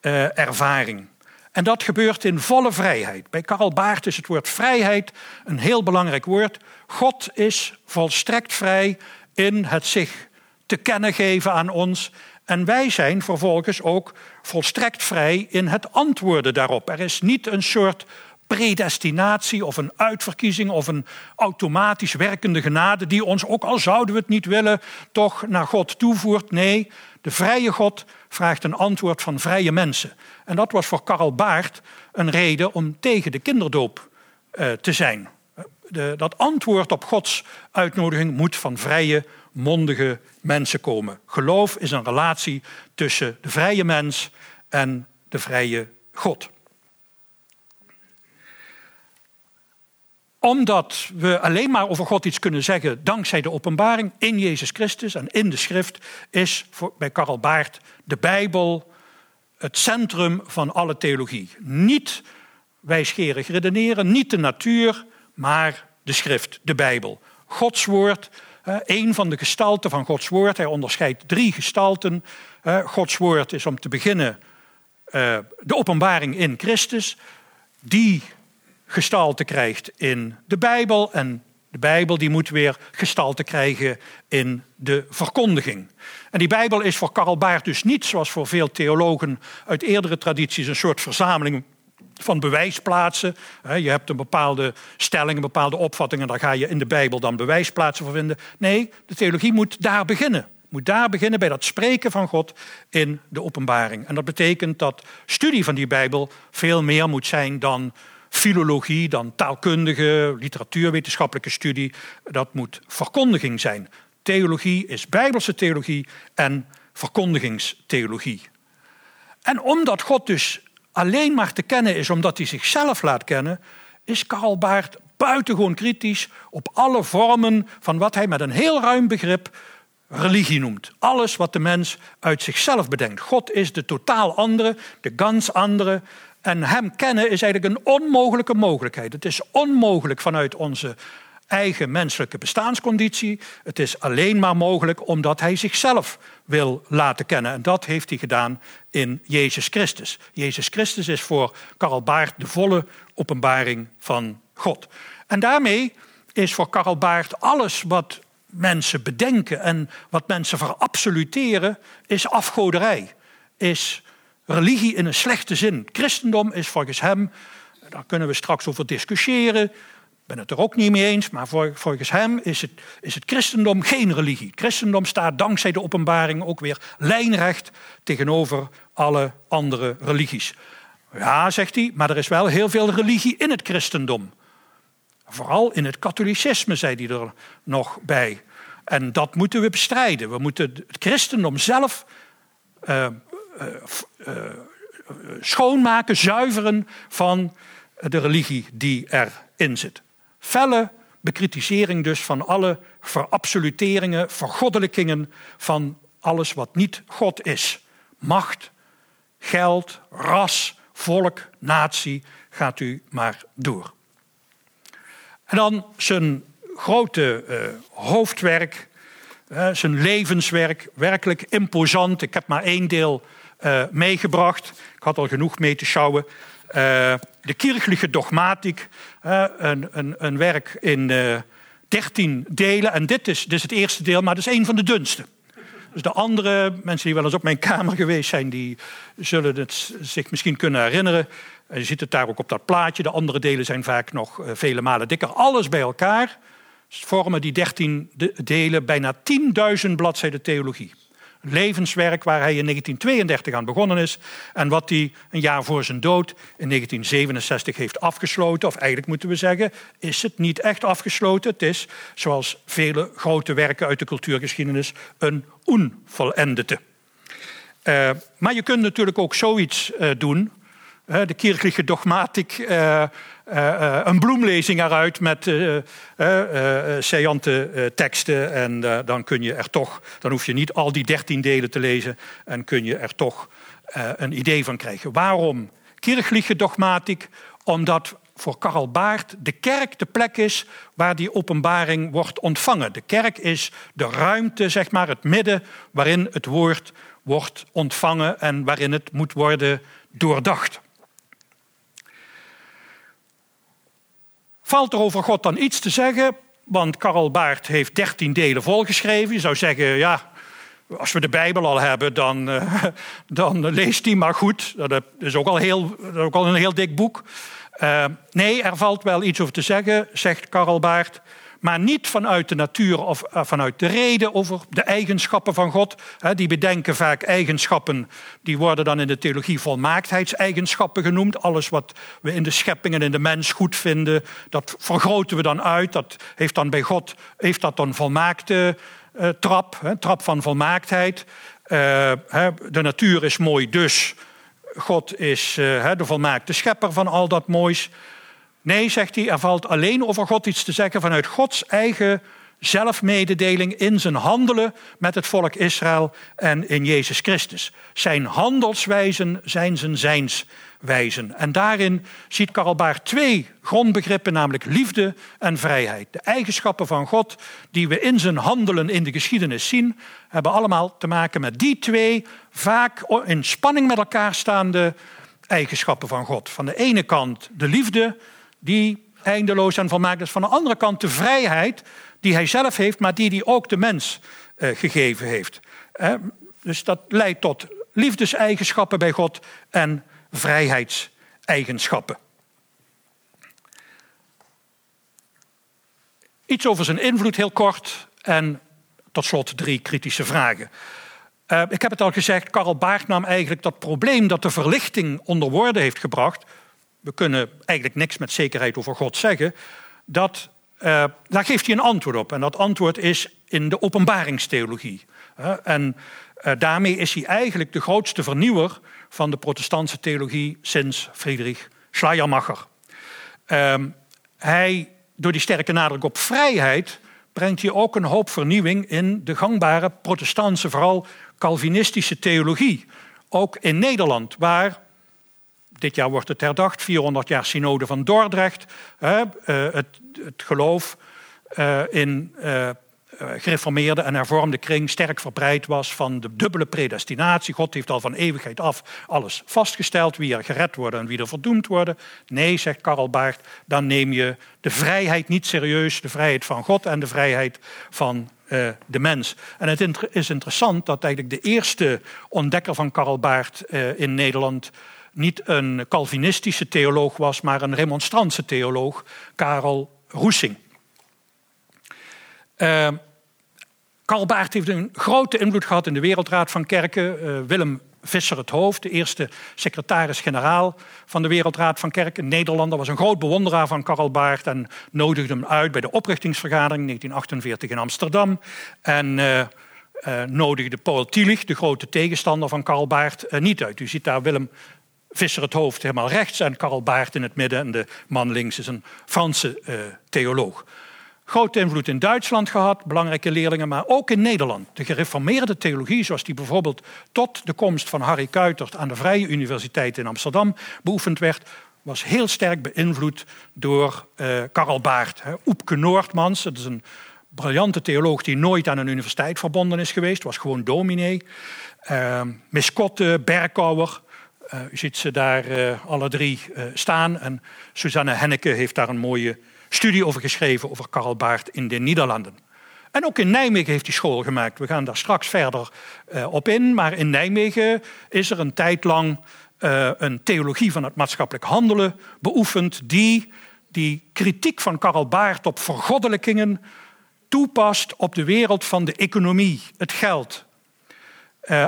S2: uh, ervaring. En dat gebeurt in volle vrijheid. Bij Karl Baart is het woord vrijheid een heel belangrijk woord. God is volstrekt vrij in het zich te kennen geven aan ons. En wij zijn vervolgens ook volstrekt vrij in het antwoorden daarop. Er is niet een soort predestinatie of een uitverkiezing of een automatisch werkende genade die ons, ook al zouden we het niet willen, toch naar God toevoert. Nee, de vrije God vraagt een antwoord van vrije mensen. En dat was voor Karl Baart een reden om tegen de kinderdoop uh, te zijn. De, dat antwoord op Gods uitnodiging moet van vrije, mondige mensen komen. Geloof is een relatie tussen de vrije mens en de vrije God. Omdat we alleen maar over God iets kunnen zeggen dankzij de openbaring in Jezus Christus en in de schrift, is voor, bij Karl Baart de Bijbel het centrum van alle theologie. Niet wijsgerig redeneren, niet de natuur, maar de schrift, de Bijbel. Gods woord, een van de gestalten van Gods woord. Hij onderscheidt drie gestalten. Gods woord is om te beginnen eh, de openbaring in Christus. Die gestalte krijgt in de Bijbel. En de Bijbel die moet weer gestalte krijgen in de verkondiging. En die Bijbel is voor Karl Baart dus niet, zoals voor veel theologen uit eerdere tradities, een soort verzameling van bewijsplaatsen. Je hebt een bepaalde stelling, een bepaalde opvatting en daar ga je in de Bijbel dan bewijsplaatsen voor vinden. Nee, de theologie moet daar beginnen. Moet daar beginnen bij dat spreken van God in de openbaring. En dat betekent dat studie van die Bijbel veel meer moet zijn dan filologie, dan taalkundige, literatuurwetenschappelijke studie. Dat moet verkondiging zijn. Theologie is bijbelse theologie en verkondigingstheologie. En omdat God dus alleen maar te kennen is omdat hij zichzelf laat kennen, is Karl Baart buitengewoon kritisch op alle vormen van wat hij met een heel ruim begrip religie noemt. Alles wat de mens uit zichzelf bedenkt. God is de totaal andere, de gans andere. En hem kennen is eigenlijk een onmogelijke mogelijkheid. Het is onmogelijk vanuit onze eigen menselijke bestaansconditie. Het is alleen maar mogelijk omdat hij zichzelf wil laten kennen. En dat heeft hij gedaan in Jezus Christus. Jezus Christus is voor Karl Baart de volle openbaring van God. En daarmee is voor Karl Baart alles wat mensen bedenken en wat mensen verabsoluteren, is afgoderij. Is religie in een slechte zin. Christendom is volgens hem, daar kunnen we straks over discussiëren, ben het er ook niet mee eens, maar volgens hem is het, is het christendom geen religie. Het christendom staat dankzij de openbaring ook weer lijnrecht tegenover alle andere religies. Ja, zegt hij, maar er is wel heel veel religie in het christendom. Vooral in het katholicisme, zei hij er nog bij. En dat moeten we bestrijden. We moeten het christendom zelf uh, uh, schoonmaken, zuiveren van de religie die erin zit. Felle bekritisering dus van alle verabsoluteringen, vergoddelijkingen van alles wat niet God is. Macht, geld, ras, volk, natie, gaat u maar door. En dan zijn grote uh, hoofdwerk, uh, zijn levenswerk, werkelijk imposant. Ik heb maar één deel uh, meegebracht. Ik had al genoeg mee te schouwen. De kirchliche dogmatiek, een, een, een, werk in dertien delen. En dit is, dit is het eerste deel, maar dat is een van de dunste. Dus de andere mensen die wel eens op mijn kamer geweest zijn, die zullen het zich misschien kunnen herinneren. Je ziet het daar ook op dat plaatje. De andere delen zijn vaak nog vele malen dikker. Alles bij elkaar vormen die dertien delen bijna 10.000 bladzijden theologie. Levenswerk waar hij in 1932 aan begonnen is en wat hij een jaar voor zijn dood in 1967 heeft afgesloten. Of eigenlijk moeten we zeggen, is het niet echt afgesloten. Het is, zoals vele grote werken uit de cultuurgeschiedenis, een onvollendete. Uh, maar je kunt natuurlijk ook zoiets uh, doen. De kirchliche dogmatic uh, een bloemlezing eruit met uh, saillante teksten. En dan kun je er toch, dan hoef je niet al die dertien delen te lezen en kun je er toch een idee van krijgen. Waarom kirchliche dogmatic? Omdat voor Karl Baart de kerk de plek is waar die openbaring wordt ontvangen. De kerk is de ruimte, zeg maar, het midden waarin het woord wordt ontvangen en waarin het moet worden doordacht. Valt er over God dan iets te zeggen? Want Karl Baart heeft dertien delen volgeschreven. Je zou zeggen, ja, als we de Bijbel al hebben, dan, dan leest die maar goed. Dat is ook al, heel, ook al een heel dik boek. Uh, nee, er valt wel iets over te zeggen, zegt Karl Baart maar niet vanuit de natuur of eh, vanuit de reden over de eigenschappen van God. Die bedenken vaak eigenschappen, die worden dan in de theologie volmaaktheidseigenschappen genoemd. Alles wat we in de schepping en in de mens goed vinden, dat vergroten we dan uit. Dat heeft dan bij God heeft dat dan volmaakte uh, trap, hè, trap van volmaaktheid. Uh, de natuur is mooi, dus God is de volmaakte schepper van al dat moois. Nee, zegt hij, er valt alleen over God iets te zeggen vanuit Gods eigen zelfmededeling in zijn handelen met het volk Israël en in Jezus Christus. Zijn handelswijzen zijn zijn zijnswijzen. En daarin ziet Karl Baart twee grondbegrippen, namelijk liefde en vrijheid. De eigenschappen van God die we in zijn handelen in de geschiedenis zien, hebben allemaal te maken met die twee vaak in spanning met elkaar staande eigenschappen van God. Van de ene kant de liefde die eindeloos en volmaakt is. Van de andere kant de vrijheid die hij zelf heeft, maar die hij ook de mens uh, gegeven heeft. Dus dat leidt tot liefdeseigenschappen bij God en vrijheidseigenschappen. Iets over zijn invloed heel kort en tot slot drie kritische vragen. Uh, ik heb het al gezegd, Karl Baart nam eigenlijk dat probleem dat de verlichting onder woorden heeft gebracht we kunnen eigenlijk niks met zekerheid over God zeggen, dat, uh, daar geeft hij een antwoord op. En dat antwoord is in de openbaringstheologie. En uh, daarmee is hij eigenlijk de grootste vernieuwer van de protestantse theologie sinds Friedrich Schleiermacher. Ehm, hij, door die sterke nadruk op vrijheid, brengt hij ook een hoop vernieuwing in de gangbare protestantse, vooral Calvinistische theologie. Ook in Nederland, waar dit jaar wordt het herdacht, 400 jaar synode van Dordrecht. Uh, het, het, geloof uh, in uh, gereformeerde en hervormde kring sterk verbreid was van de dubbele predestinatie. God heeft al van eeuwigheid af alles vastgesteld, wie er gered worden en wie er verdoemd worden. Nee, zegt Karl Baart, dan neem je de vrijheid niet serieus, de vrijheid van God en de vrijheid van de mens. En het is interessant dat eigenlijk de eerste ontdekker van Karl Baart in Nederland niet een Calvinistische theoloog was, maar een remonstrantse theoloog, Karel Roesing. Uh, Karl Baart heeft een grote invloed gehad in de Wereldraad van Kerken. Uh, Willem Visser het Hoofd, de eerste secretaris-generaal van de Wereldraad van Kerken, Nederlander, was een groot bewonderaar van Karl Baart en nodigde hem uit bij de oprichtingsvergadering 1948 in Amsterdam. En uh, uh, nodigde Paul Tillich, de grote tegenstander van Karl Baart, niet uit. U ziet daar Willem Visser het hoofd helemaal rechts en Karl Baart in het midden. En de man links is een Franse uh, theoloog. Grote invloed in Duitsland gehad, belangrijke leerlingen, maar ook in Nederland. De gereformeerde theologie, zoals die bijvoorbeeld tot de komst van Harry Kuitert aan de Vrije Universiteit in Amsterdam beoefend werd, was heel sterk beïnvloed door uh, Karl Baart. Oepke Noordmans, dat is een briljante theoloog die nooit aan een universiteit verbonden is geweest, was gewoon dominee. Uh, Miskotte, Berkouwer, u ziet ze daar uh, alle drie uh, staan. En Susanne Henneke heeft daar een mooie studie over geschreven over Karl Baart in de Nederlanden. En ook in Nijmegen heeft hij school gemaakt. We gaan daar straks verder op in. Maar in Nijmegen is er een tijd lang een theologie van het maatschappelijk handelen beoefend. Die die kritiek van Karl Baart op vergoddelijkingen toepast op de wereld van de economie, het geld.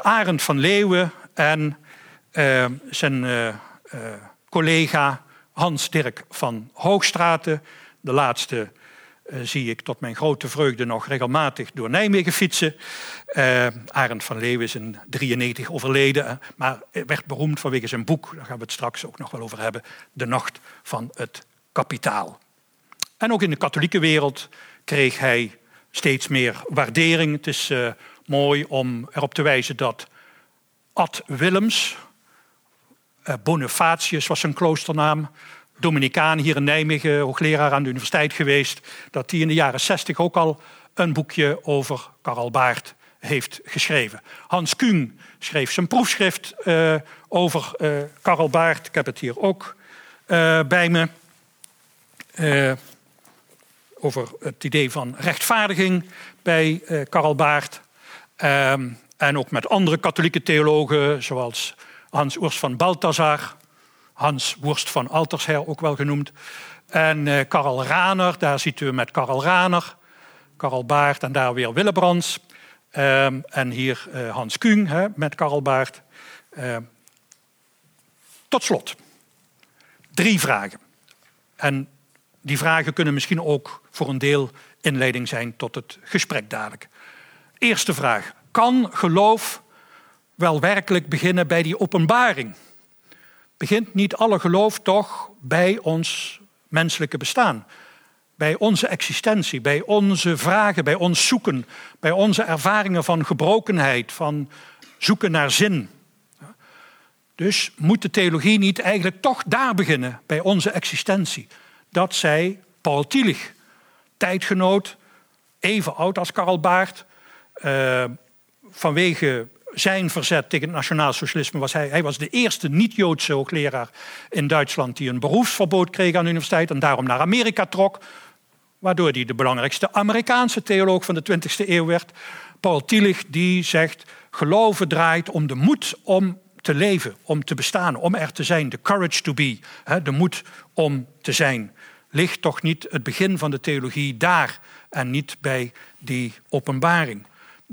S2: Arend van Leeuwen en uh, zijn uh, collega Hans-Dirk van Hoogstraten. De laatste zie ik tot mijn grote vreugde nog regelmatig door Nijmegen fietsen. Arend van Leeuwen is in 93 overleden, maar werd beroemd vanwege zijn boek, daar gaan we het straks ook nog wel over hebben, De Nacht van het Kapitaal. En ook in de katholieke wereld kreeg hij steeds meer waardering. Het is mooi om erop te wijzen dat Ad Willems, Bonifatius was zijn kloosternaam, Dominicaan hier in Nijmegen, hoogleraar aan de universiteit geweest, dat hij in de jaren zestig ook al een boekje over Karl Baart heeft geschreven. Hans Kuhn schreef zijn proefschrift uh, over Karl Baart. Ik heb het hier ook bij me over het idee van rechtvaardiging bij uh, Karl Baart. Um, en ook met andere katholieke theologen, zoals Hans Urs van Balthasar, Hans Worst van Altersher ook wel genoemd. En uh, Karl Raner, daar ziet u met Karl Raner, Karl Baart en daar weer Willebrands. Um, en hier uh, Hans Kuhn met Karl Baart. Uh, tot slot, drie vragen. En die vragen kunnen misschien ook voor een deel inleiding zijn tot het gesprek dadelijk. Eerste vraag. Kan geloof wel werkelijk beginnen bij die openbaring? Begint niet alle geloof toch bij ons menselijke bestaan? Bij onze existentie, bij onze vragen, bij ons zoeken, bij onze ervaringen van gebrokenheid, van zoeken naar zin. Dus moet de theologie niet eigenlijk toch daar beginnen, bij onze existentie? Dat zij Paul Tillich tijdgenoot, even oud als Karl Baart. Uh, vanwege zijn verzet tegen het nationaal socialisme was hij, hij was de eerste niet-Joodse hoogleraar in Duitsland die een beroepsverbod kreeg aan de universiteit en daarom naar Amerika trok, waardoor hij de belangrijkste Amerikaanse theoloog van de 20e eeuw werd. Paul Tillich die zegt, geloven draait om de moed om te leven, om te bestaan, om er te zijn, de courage to be, de moed om te zijn ligt toch niet het begin van de theologie daar en niet bij die openbaring?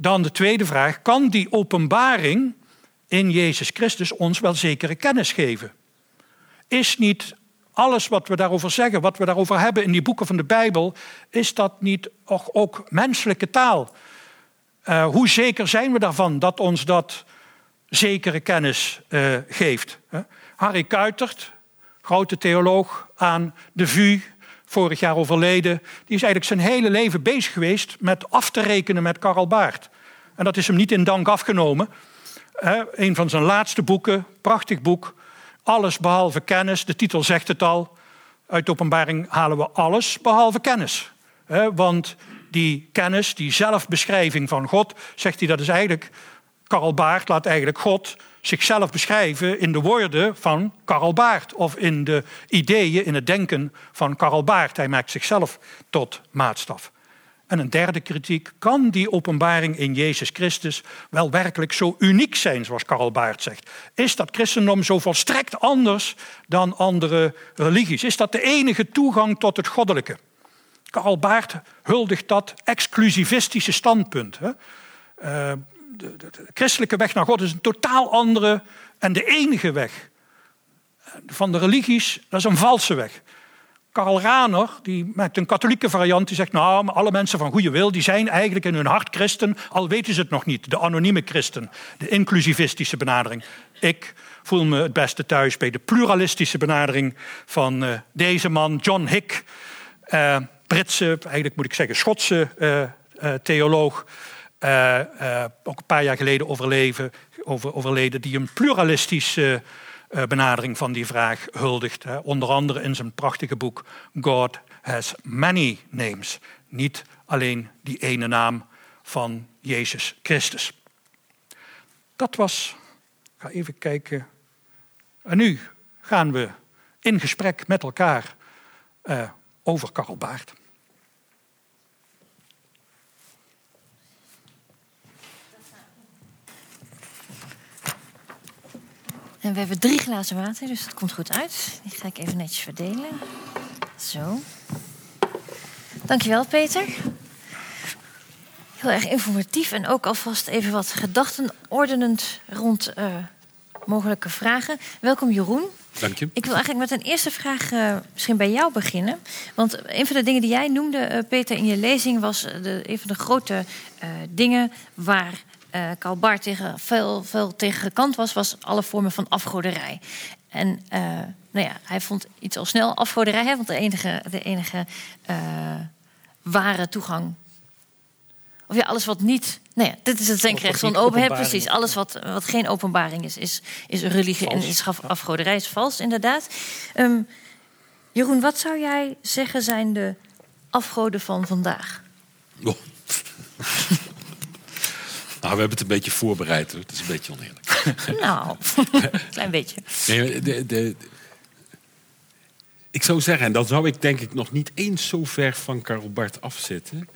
S2: Dan de tweede vraag, kan die openbaring in Jezus Christus ons wel zekere kennis geven? Is niet alles wat we daarover zeggen, wat we daarover hebben in die boeken van de Bijbel, is dat niet ook menselijke taal? Uh, hoe zeker zijn we daarvan dat ons dat zekere kennis uh, geeft? Harry Kuitert, grote theoloog aan de VU, vorig jaar overleden. Die is eigenlijk zijn hele leven bezig geweest met af te rekenen met Karl Baart. En dat is hem niet in dank afgenomen. een van zijn laatste boeken, prachtig boek. Alles behalve kennis, de titel zegt het al. Uit de openbaring halen we alles behalve kennis. want die kennis, die zelfbeschrijving van God, zegt hij dat is eigenlijk. Karl Baart laat eigenlijk God zichzelf beschrijven in de woorden van Karl Baart of in de ideeën, in het denken van Karl Baart. Hij maakt zichzelf tot maatstaf. En een derde kritiek, kan die openbaring in Jezus Christus wel werkelijk zo uniek zijn, zoals Karl Baart zegt? Is dat christendom zo volstrekt anders dan andere religies? Is dat de enige toegang tot het goddelijke? Karl Baart huldigt dat exclusivistische standpunt. Hè? Uh, de, christelijke weg naar God is een totaal andere en de enige weg. Van de religies, dat is een valse weg. Karl Raner, die maakt een katholieke variant, die zegt, nou, alle mensen van goede wil, die zijn eigenlijk in hun hart christen, al weten ze het nog niet. De anonieme christen, de inclusivistische benadering. Ik voel me het beste thuis bij de pluralistische benadering van uh, deze man, John Hick, uh, Britse, eigenlijk moet ik zeggen Schotse uh, theoloog. Uh, uh, ook een paar jaar geleden overleven, over, overleden, die een pluralistische uh, benadering van die vraag huldigt. Hè. Onder andere in zijn prachtige boek God has many names. Niet alleen die ene naam van Jezus Christus. Dat was, ik ga even kijken. En nu gaan we in gesprek met elkaar over Karl Baart.
S1: En we hebben drie glazen water, dus dat komt goed uit. Die ga ik even netjes verdelen. Zo. Dankjewel, Peter. Heel erg informatief en ook alvast even wat gedachten ordenend rond uh, mogelijke vragen. Welkom Jeroen.
S4: Dank je.
S1: Ik wil eigenlijk met een eerste vraag uh, misschien bij jou beginnen. Want een van de dingen die jij noemde, uh, Peter, in je lezing was de, een van de grote dingen waar uh, Karl Barth tegen, veel, veel tegen gekant was, was alle vormen van afgoderij. En uh, nou ja, hij vond iets al snel afgoderij, hè, want de enige, de enige uh, ware toegang. Of ja, alles wat niet. Nou ja, dit is het denkrecht van openheid. Precies, alles wat, wat geen openbaring is, is, is religie vals. en is afgoderij, is vals, inderdaad. Um, Jeroen, wat zou jij zeggen zijn de afgoden van vandaag?
S4: Oh. Nou, we hebben het een beetje voorbereid. Het is een beetje oneerlijk.
S1: Nou, klein beetje.
S4: Nee, de, de, ik zou zeggen, en dan zou ik denk ik nog niet eens zo ver van Karel Bart afzitten.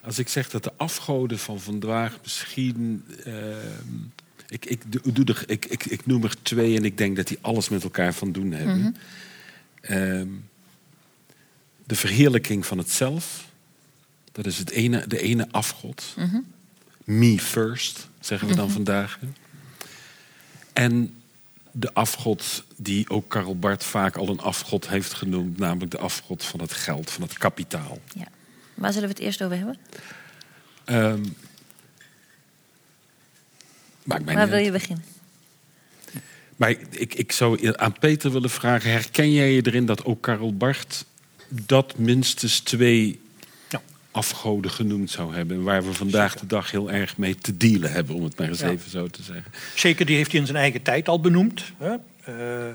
S4: Als ik zeg dat de afgoden van vandaag misschien. Uh, ik, ik, doe er, ik, ik, ik noem er twee en ik denk dat die alles met elkaar van doen hebben. Mm -hmm. uh, de verheerlijking van het zelf. Dat is het ene, de ene afgod. Mm -hmm me first, zeggen we dan mm -hmm. vandaag. En de afgod die ook Karl Barth vaak al een afgod heeft genoemd, namelijk de afgod van het geld, van het kapitaal.
S1: Ja. Waar zullen we het eerst over hebben?
S4: Um,
S1: Waar wil je beginnen?
S4: Maar ik, ik zou aan Peter willen vragen: herken jij je erin dat ook Karl Barth dat minstens twee afgoden genoemd zou hebben. Waar we vandaag de dag heel erg mee te dealen hebben, om het maar eens ja. even zo te zeggen.
S2: Zeker, die heeft hij in zijn eigen tijd al benoemd. Hè? Uh,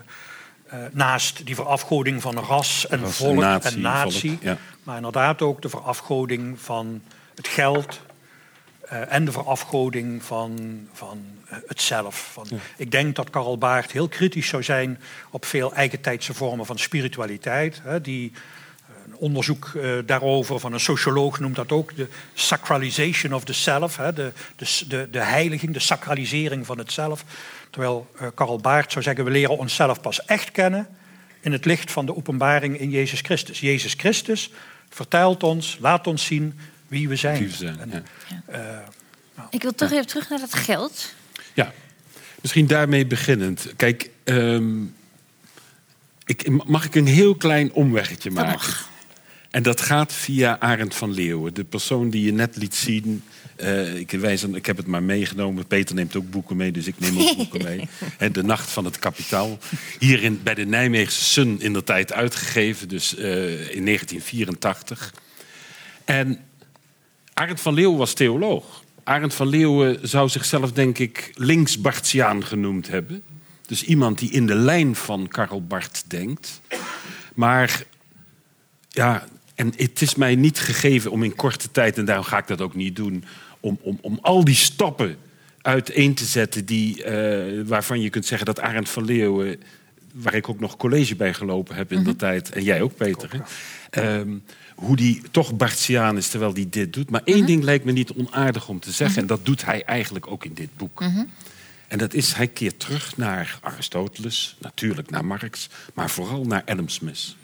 S2: uh, naast die verafgoding van ras en ras volk en natie. En natie volk, ja. Maar inderdaad ook de verafgoding van het geld. Uh, en de verafgoding van, van het zelf. Van, ja. Ik denk dat Karl Baart heel kritisch zou zijn op veel eigentijdse vormen van spiritualiteit. Hè, die onderzoek uh, daarover van een socioloog noemt dat ook de sacralization of the self, hè, de, de, de, heiliging, de sacralisering van het zelf. Terwijl uh, Karl Baart zou zeggen, we leren onszelf pas echt kennen in het licht van de openbaring in Jezus Christus. Jezus Christus vertelt ons, laat ons zien wie we zijn.
S4: Wie we zijn en,
S1: ja. uh, nou, Ik wil toch ja. even terug naar dat geld.
S4: Ja, misschien daarmee beginnend. Kijk, um, ik, mag ik een heel klein omweggetje maken? En dat gaat via Arend van Leeuwen, de persoon die je net liet zien. Uh, ik, wijs, ik heb het maar meegenomen. Peter neemt ook boeken mee, dus ik neem ook boeken mee. En de Nacht van het Kapitaal. Hier in, bij de Nijmeegse Sun in de tijd uitgegeven, dus uh, in 1984. En Arend van Leeuwen was theoloog. Arend van Leeuwen zou zichzelf, denk ik, links-Bartsiaan genoemd hebben. Dus iemand die in de lijn van Karl Barth denkt. Maar ja, en het is mij niet gegeven om in korte tijd, en daarom ga ik dat ook niet doen, om, om, om al die stappen uiteen te zetten die, uh, waarvan je kunt zeggen dat Arend van Leeuwen, waar ik ook nog college bij gelopen heb in mm -hmm. de tijd, en jij ook Peter, um, hoe die toch Bartiaan is terwijl die dit doet. Maar één mm -hmm. ding lijkt me niet onaardig om te zeggen, mm -hmm. en dat doet hij eigenlijk ook in dit boek. En dat is, hij keert terug naar Aristoteles, natuurlijk naar Marx, maar vooral naar Adam Smith.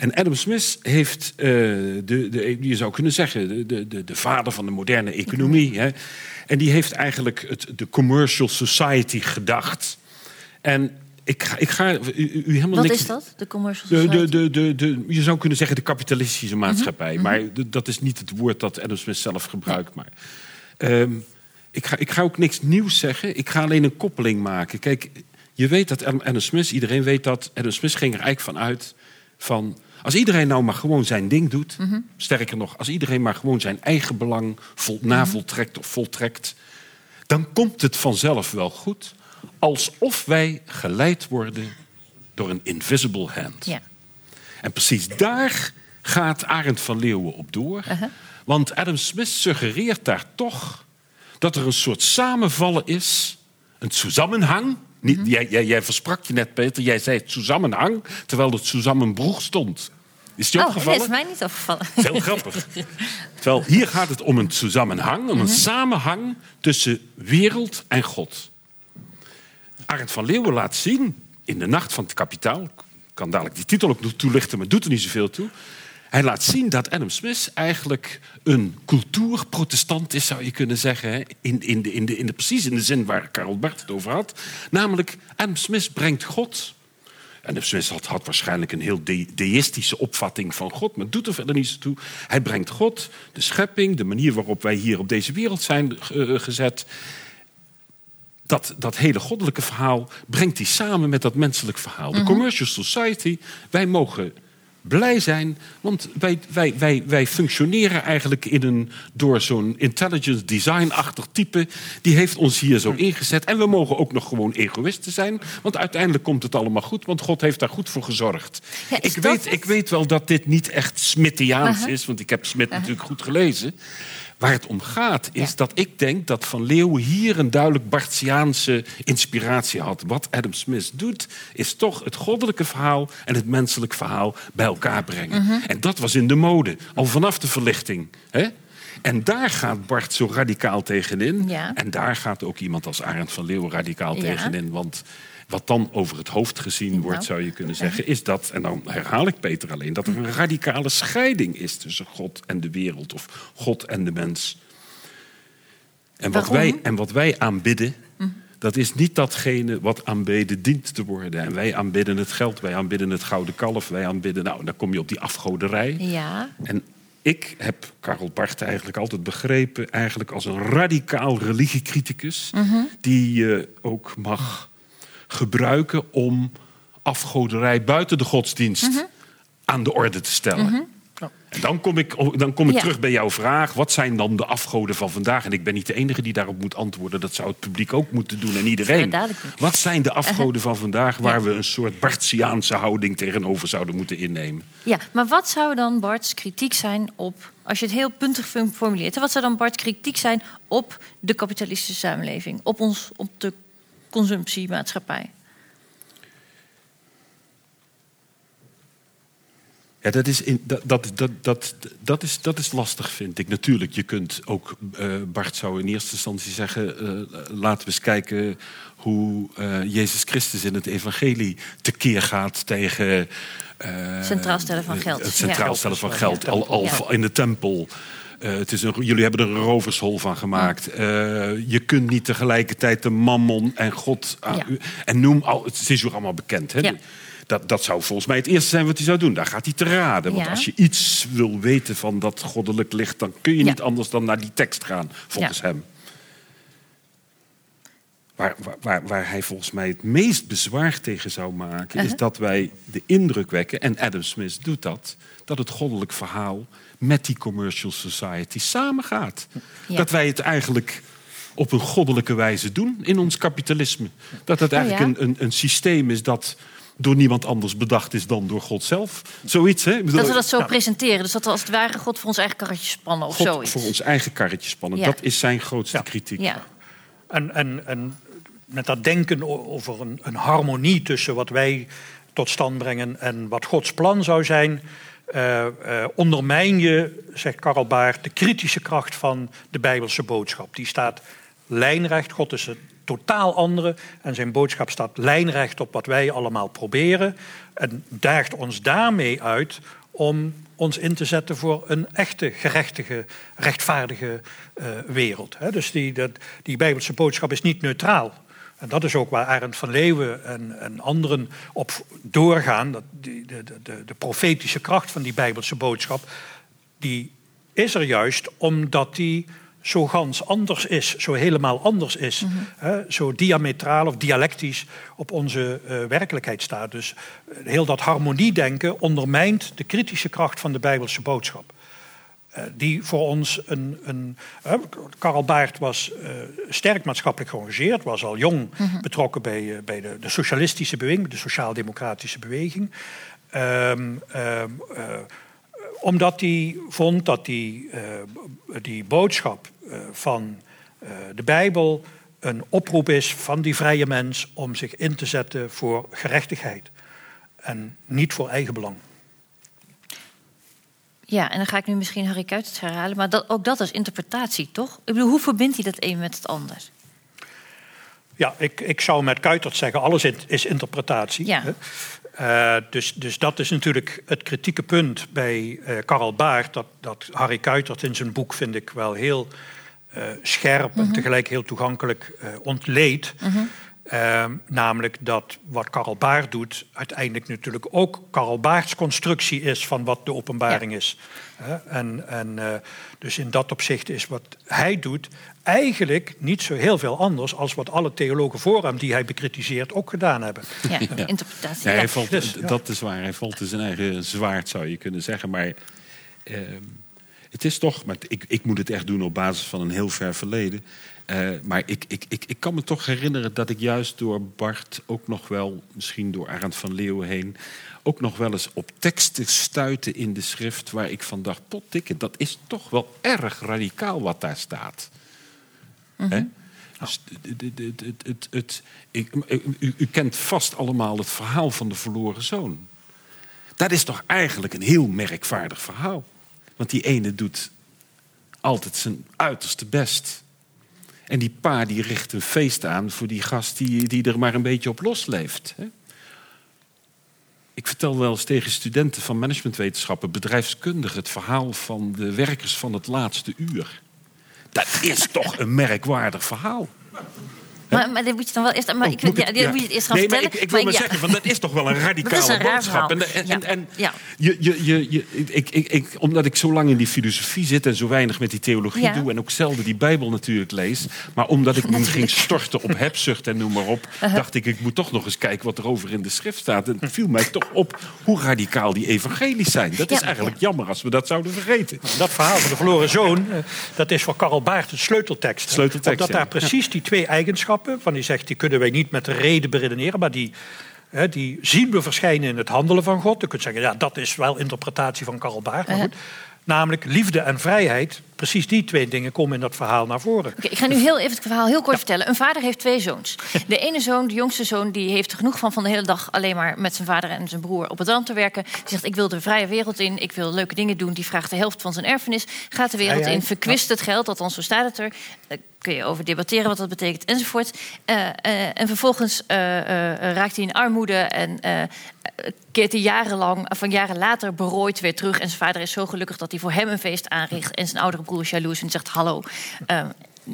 S4: En Adam Smith heeft, uh, de, de, je zou kunnen zeggen, de, de, de vader van de moderne economie. Hè? En die heeft eigenlijk het, de commercial society gedacht. En ik ga, ik ga u, u helemaal
S1: Wat
S4: niks...
S1: is dat, de commercial society?
S4: De, de, de, de, je zou kunnen zeggen de kapitalistische maatschappij. Mm -hmm. Maar dat is niet het woord dat Adam Smith zelf gebruikt. Maar, um, ik, ga, ik ga ook niks nieuws zeggen. Ik ga alleen een koppeling maken. Kijk, je weet dat Adam Smith, iedereen weet dat... Adam Smith ging er eigenlijk van uit van... Als iedereen nou maar gewoon zijn ding doet, mm -hmm. sterker nog, als iedereen maar gewoon zijn eigen belang vol, navoltrekt of voltrekt, dan komt het vanzelf wel goed, alsof wij geleid worden door een invisible hand.
S1: Ja.
S4: En precies daar gaat Arend van Leeuwen op door, uh -huh. want Adam Smith suggereert daar toch dat er een soort samenvallen is, een samenhang niet, mm -hmm. jij, jij, jij, versprak je net, Peter. Jij zei samenhang, terwijl het samenbroeg stond. Is die
S1: oh,
S4: opgevallen?
S1: dat is mij niet opgevallen.
S4: Heel grappig. terwijl hier gaat het om een samenhang, om een mm -hmm. samenhang tussen wereld en God. Arend van Leeuwen laat zien in de Nacht van het Kapitaal. Ik kan dadelijk die titel ook toelichten, maar doet er niet zoveel toe. Hij laat zien dat Adam Smith eigenlijk een cultuurprotestant is, zou je kunnen zeggen. In, in, de, in, de, in de, precies in de zin waar Karel Barth het over had. Namelijk, Adam Smith brengt God. Adam Smith had, had waarschijnlijk een heel de- deïstische opvatting van God, maar doet er verder niet zo toe. Hij brengt God, de schepping, de manier waarop wij hier op deze wereld zijn eh, gezet. Dat, dat hele goddelijke verhaal brengt hij samen met dat menselijk verhaal. De commercial society, wij mogen blij zijn, want wij, wij, wij, wij functioneren eigenlijk in een, door zo'n intelligence design-achtig type. Die heeft ons hier zo ingezet. En we mogen ook nog gewoon egoïsten zijn, want uiteindelijk komt het allemaal goed, want God heeft daar goed voor gezorgd.
S1: Ja,
S4: ik, weet,
S1: het?
S4: ik weet wel dat dit niet echt Smithiaans is, want ik heb Smit natuurlijk goed gelezen. Waar het om gaat is
S1: Ja.
S4: dat ik denk dat Van Leeuwen hier een duidelijk Barthiaanse inspiratie had. Wat Adam Smith doet, is toch het goddelijke verhaal en het menselijk verhaal bij elkaar brengen.
S1: Mhm.
S4: En dat was in de mode, al vanaf de verlichting. Hè? En daar gaat Bart zo radicaal tegenin.
S1: Ja.
S4: En daar gaat ook iemand als Arend van Leeuwen radicaal
S1: Ja.
S4: tegenin. Want wat dan over het hoofd gezien wordt, zou je kunnen zeggen, is dat, en dan herhaal ik Peter alleen, dat er een radicale scheiding is tussen God en de wereld, of God en de mens. En wat,
S1: Waarom?
S4: wij, en wat wij aanbidden, dat is niet datgene wat aanbeden dient te worden. En wij aanbidden het geld, wij aanbidden het gouden kalf, wij aanbidden, nou, dan kom je op die afgoderij.
S1: Ja.
S4: En ik heb Karel Barth eigenlijk altijd begrepen... eigenlijk als een radicaal religiecriticus... die je ook mag gebruiken om afgoderij buiten de godsdienst... aan de orde te stellen. En dan kom ik, dan kom ik
S1: Ja.
S4: terug bij jouw vraag. Wat zijn dan de afgoden van vandaag? En ik ben niet de enige die daarop moet antwoorden. Dat zou het publiek ook moeten doen en iedereen.
S1: Ja, dadelijk niet.
S4: Wat zijn de afgoden van vandaag... waar we een soort Barthiaanse houding tegenover zouden moeten innemen?
S1: ja, maar wat zou dan Bart's kritiek zijn op, als je het heel puntig formuleert, wat zou dan Bart's kritiek zijn op de kapitalistische samenleving, op, ons, op de consumptiemaatschappij?
S4: Ja, dat is, in, dat, dat, dat, dat, dat, is, dat is lastig, vind ik. Natuurlijk, je kunt ook... eh, Bart zou in eerste instantie zeggen... eh, laten we eens kijken hoe eh, Jezus Christus in het evangelie tekeer gaat tegen...
S1: Centraal stellen van geld.
S4: Het centraal stellen van geld, al, al in de tempel. Eh, het is een, jullie hebben er een rovershol van gemaakt. Eh, je kunt niet tegelijkertijd de mammon en God... aan
S1: Ja.
S4: u- en noem al, het is ook allemaal bekend. Hè?
S1: Ja.
S4: Dat, dat zou volgens mij het eerste zijn wat hij zou doen. Daar gaat hij te raden. Want
S1: Ja.
S4: als je iets wil weten van dat goddelijk licht... dan kun je niet anders dan naar die tekst gaan, volgens
S1: Ja.
S4: hem. Waar, waar- waar, waar hij volgens mij het meest bezwaar tegen zou maken... is
S1: Uh-huh.
S4: dat wij de indruk wekken, en Adam Smith doet dat... dat het goddelijk verhaal met die commercial society samengaat.
S1: Ja.
S4: Dat wij het eigenlijk op een goddelijke wijze doen in ons kapitalisme. Dat het
S1: Oh,
S4: eigenlijk
S1: ja?
S4: een, een, een systeem is dat door niemand anders bedacht is dan door God zelf. Zoiets, hè? Bedoel,
S1: Dat we dat zo presenteren, dus dat we als het ware God voor ons eigen karretje spannen of
S4: God
S1: zoiets.
S4: voor ons eigen karretje spannen.
S1: Ja.
S4: Dat is zijn grootste
S2: Ja.
S4: kritiek.
S1: Ja,
S2: En, en, en met dat denken over een, een harmonie tussen wat wij tot stand brengen en wat Gods plan zou zijn, eh, eh, ondermijn je, zegt Karel Baart, de kritische kracht van de Bijbelse boodschap. Die staat lijnrecht, God is een totaal andere en zijn boodschap staat lijnrecht op wat wij allemaal proberen en daagt ons daarmee uit om ons in te zetten voor een echte, gerechtige, rechtvaardige eh, wereld. Dus die, dat, die Bijbelse boodschap is niet neutraal. En dat is ook waar Arend van Leeuwen en, en anderen op doorgaan. Dat die, de, de, de, profetische kracht van die Bijbelse boodschap, die is er juist omdat die zo gans anders is, zo helemaal anders is. hè, zo diametraal of dialectisch op onze eh, werkelijkheid staat. Dus eh, heel dat harmoniedenken ondermijnt de kritische kracht van de Bijbelse boodschap. Eh, die voor ons een. een eh, Karel Baert was eh, sterk maatschappelijk geëngageerd, was al jong betrokken bij, bij de, de socialistische beweging, de sociaal-democratische beweging. Ehm, ehm, eh, omdat hij vond dat die, die boodschap van de Bijbel een oproep is van die vrije mens om zich in te zetten voor gerechtigheid en niet voor eigenbelang.
S1: Ja, en dan ga ik nu misschien Harry Kuitens herhalen, maar dat, ook dat is interpretatie, toch? Ik bedoel, hoe verbindt hij dat een met het ander?
S2: Ja, ik, ik zou met Kuitert zeggen, alles is- interpretatie.
S1: Ja.
S2: Uh, dus, dus dat is natuurlijk het kritieke punt bij uh, Karl Baart. Dat, dat Harry Kuitert in zijn boek, vind ik wel heel uh, scherp en tegelijk heel toegankelijk ontleed. Ehm, namelijk dat wat Karl Baart doet, uiteindelijk natuurlijk ook Karl Baarts constructie is van wat de openbaring is. en, en uh, dus in dat opzicht is wat hij doet eigenlijk niet zo heel veel anders als wat alle theologen voor hem die hij bekritiseert ook gedaan hebben.
S1: Ja, interpretatie.
S4: Ja, hij valt, dus, Dat is waar, hij valt in zijn eigen zwaard zou je kunnen zeggen. Maar uh, het is toch, maar ik, ik moet het echt doen op basis van een heel ver verleden. Uh, maar ik, ik, ik, ik kan me toch herinneren dat ik juist door Bart ook nog wel, misschien door Arend van Leeuwen heen, ook nog wel eens op teksten stuiten in de schrift waar ik van dacht, pottikke, dat is toch wel erg radicaal wat daar staat. Mm -hmm. Dus het, het, het, ik, u, u kent vast allemaal het verhaal van de verloren zoon. Dat is toch eigenlijk een heel merkwaardig verhaal. Want die ene doet altijd zijn uiterste best. En die pa die richt een feest aan voor die gast die, die er maar een beetje op losleeft. Ik vertel wel eens tegen studenten van managementwetenschappen, bedrijfskundigen, het verhaal van de werkers van het laatste uur. Dat is toch een merkwaardig verhaal.
S1: Maar, maar dit moet je dan wel eerst. Maar oh, ik, ja, moet je het eerst gaan
S4: nee,
S1: vertellen.
S4: Maar ik, ik wil maar, zeggen, van, dat is toch wel een radicale
S1: een
S4: boodschap. En, en, en, en je, je, je, je, ik, ik, ik, omdat ik zo lang in die filosofie zit en zo weinig met die theologie doe en ook zelden die Bijbel natuurlijk lees, maar omdat ik me ging storten op hebzucht en noem maar op, uh-huh. dacht ik, ik moet toch nog eens kijken wat er over in de schrift staat. En het viel mij toch op hoe radicaal die evangelies zijn. Dat is eigenlijk jammer als we dat zouden vergeten.
S2: Dat verhaal van de verloren zoon, eh, dat is voor Karl Baart een sleuteltekst.
S4: sleuteltekst
S2: Omdat daar precies die twee eigenschappen van die zegt, die kunnen wij niet met de reden beredeneren, maar die, hè, die zien we verschijnen in het handelen van God. Je kunt zeggen, ja, dat is wel interpretatie van Karl Baart. Maar goed, namelijk liefde en vrijheid. Precies die twee dingen komen in dat verhaal naar voren.
S1: Okay, ik ga nu heel even het verhaal heel kort vertellen. Een vader heeft twee zoons. De ene zoon, de jongste zoon, die heeft er genoeg van van de hele dag alleen maar met zijn vader en zijn broer op het land te werken. Die zegt: Ik wil de vrije wereld in, ik wil leuke dingen doen. Die vraagt de helft van zijn erfenis, gaat de wereld in, verkwist het geld, althans zo staat het er. Kun je over debatteren wat dat betekent enzovoort. Uh, uh, en vervolgens uh, raakt hij in armoede en keert hij jarenlang, van jaren later berooid weer terug. En zijn vader is zo gelukkig dat hij voor hem een feest aanricht. En zijn oudere broer is jaloers en zegt: Hallo. Uh,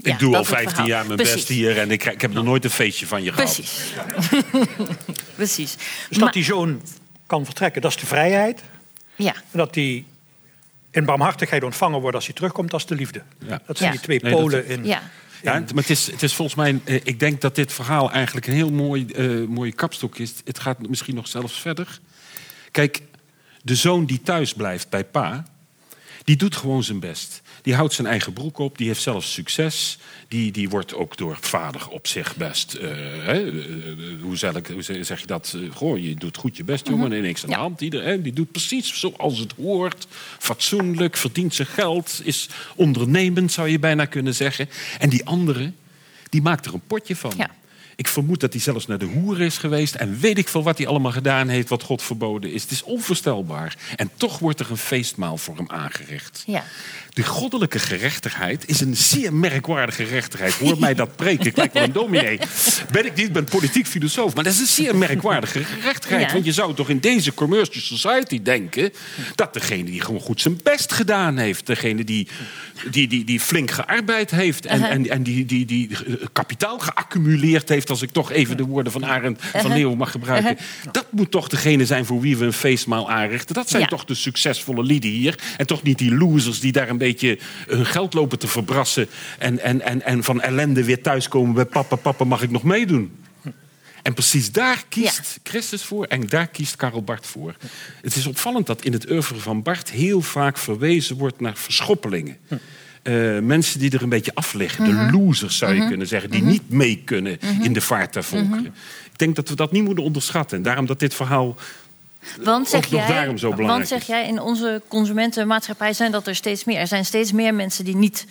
S4: ik ja, doe al 15 jaar mijn best hier en ik, ik, heb nog nooit een feestje van je gehad.
S1: Precies. Precies.
S2: Dus dat die zoon kan vertrekken, dat is de vrijheid.
S1: Ja.
S2: En dat die in barmhartigheid ontvangen wordt als hij terugkomt, is de liefde. Ja. Dat zijn
S1: ja.
S2: die twee nee, polen dat, in.
S1: Ja.
S4: Ja, maar het is, het is volgens mij, ik denk dat dit verhaal eigenlijk een heel mooi, uh, mooie kapstok is. Het gaat misschien nog zelfs verder. Kijk, de zoon die thuis blijft bij pa, die doet gewoon zijn best. Die houdt zijn eigen broek op, die heeft zelfs succes. Die, die wordt ook door vader op zich best. Uh, hè, uh, hoe, zeg ik, hoe zeg je dat? Goh, je doet goed je best, jongen, en niks aan de hand. Ieder, hè, die doet precies zoals het hoort. Fatsoenlijk, verdient zijn geld, is ondernemend, zou je bijna kunnen zeggen. En die andere, die maakt er een potje van.
S1: Ja.
S4: Ik vermoed dat hij zelfs naar de hoer is geweest. En weet ik veel wat hij allemaal gedaan heeft, wat God verboden is. Het is onvoorstelbaar. En toch wordt er een feestmaal voor hem aangericht.
S1: Ja.
S4: De goddelijke gerechtigheid is een zeer merkwaardige gerechtigheid. Hoor mij dat preken. Ik lijk wel een dominee. Ben ik niet, ben politiek filosoof. Maar dat is een zeer merkwaardige gerechtigheid.
S1: Ja.
S4: Want je zou toch in deze commercial society denken... dat degene die gewoon goed zijn best gedaan heeft... degene die, die, die, die flink gearbeid heeft... en,
S1: Uh-huh.
S4: en, en die, die, die kapitaal geaccumuleerd heeft... als ik toch even de woorden van Arend van
S1: Uh-huh.
S4: Leeuwen mag gebruiken... dat moet toch degene zijn voor wie we een feestmaal aanrichten. Dat zijn
S1: Ja.
S4: toch de succesvolle lieden hier. En toch niet die losers die daar een beetje hun geld lopen te verbrassen... en, en, en, en van ellende weer thuiskomen bij papa, papa, mag ik nog meedoen? En precies daar kiest Christus voor en daar kiest Karel Bart voor. Het is opvallend dat in het oeuvre van Bart heel vaak verwezen wordt naar verschoppelingen. Eh, mensen die er een beetje af liggen. De losers zou je kunnen zeggen. Die niet mee kunnen in de vaart der volkeren. Ik denk dat we dat niet moeten onderschatten. En daarom dat dit verhaal
S1: Want zeg, jij,
S4: daarom zo belangrijk
S1: want zeg jij, in onze consumentenmaatschappij zijn dat er steeds meer. Er zijn steeds meer mensen die niet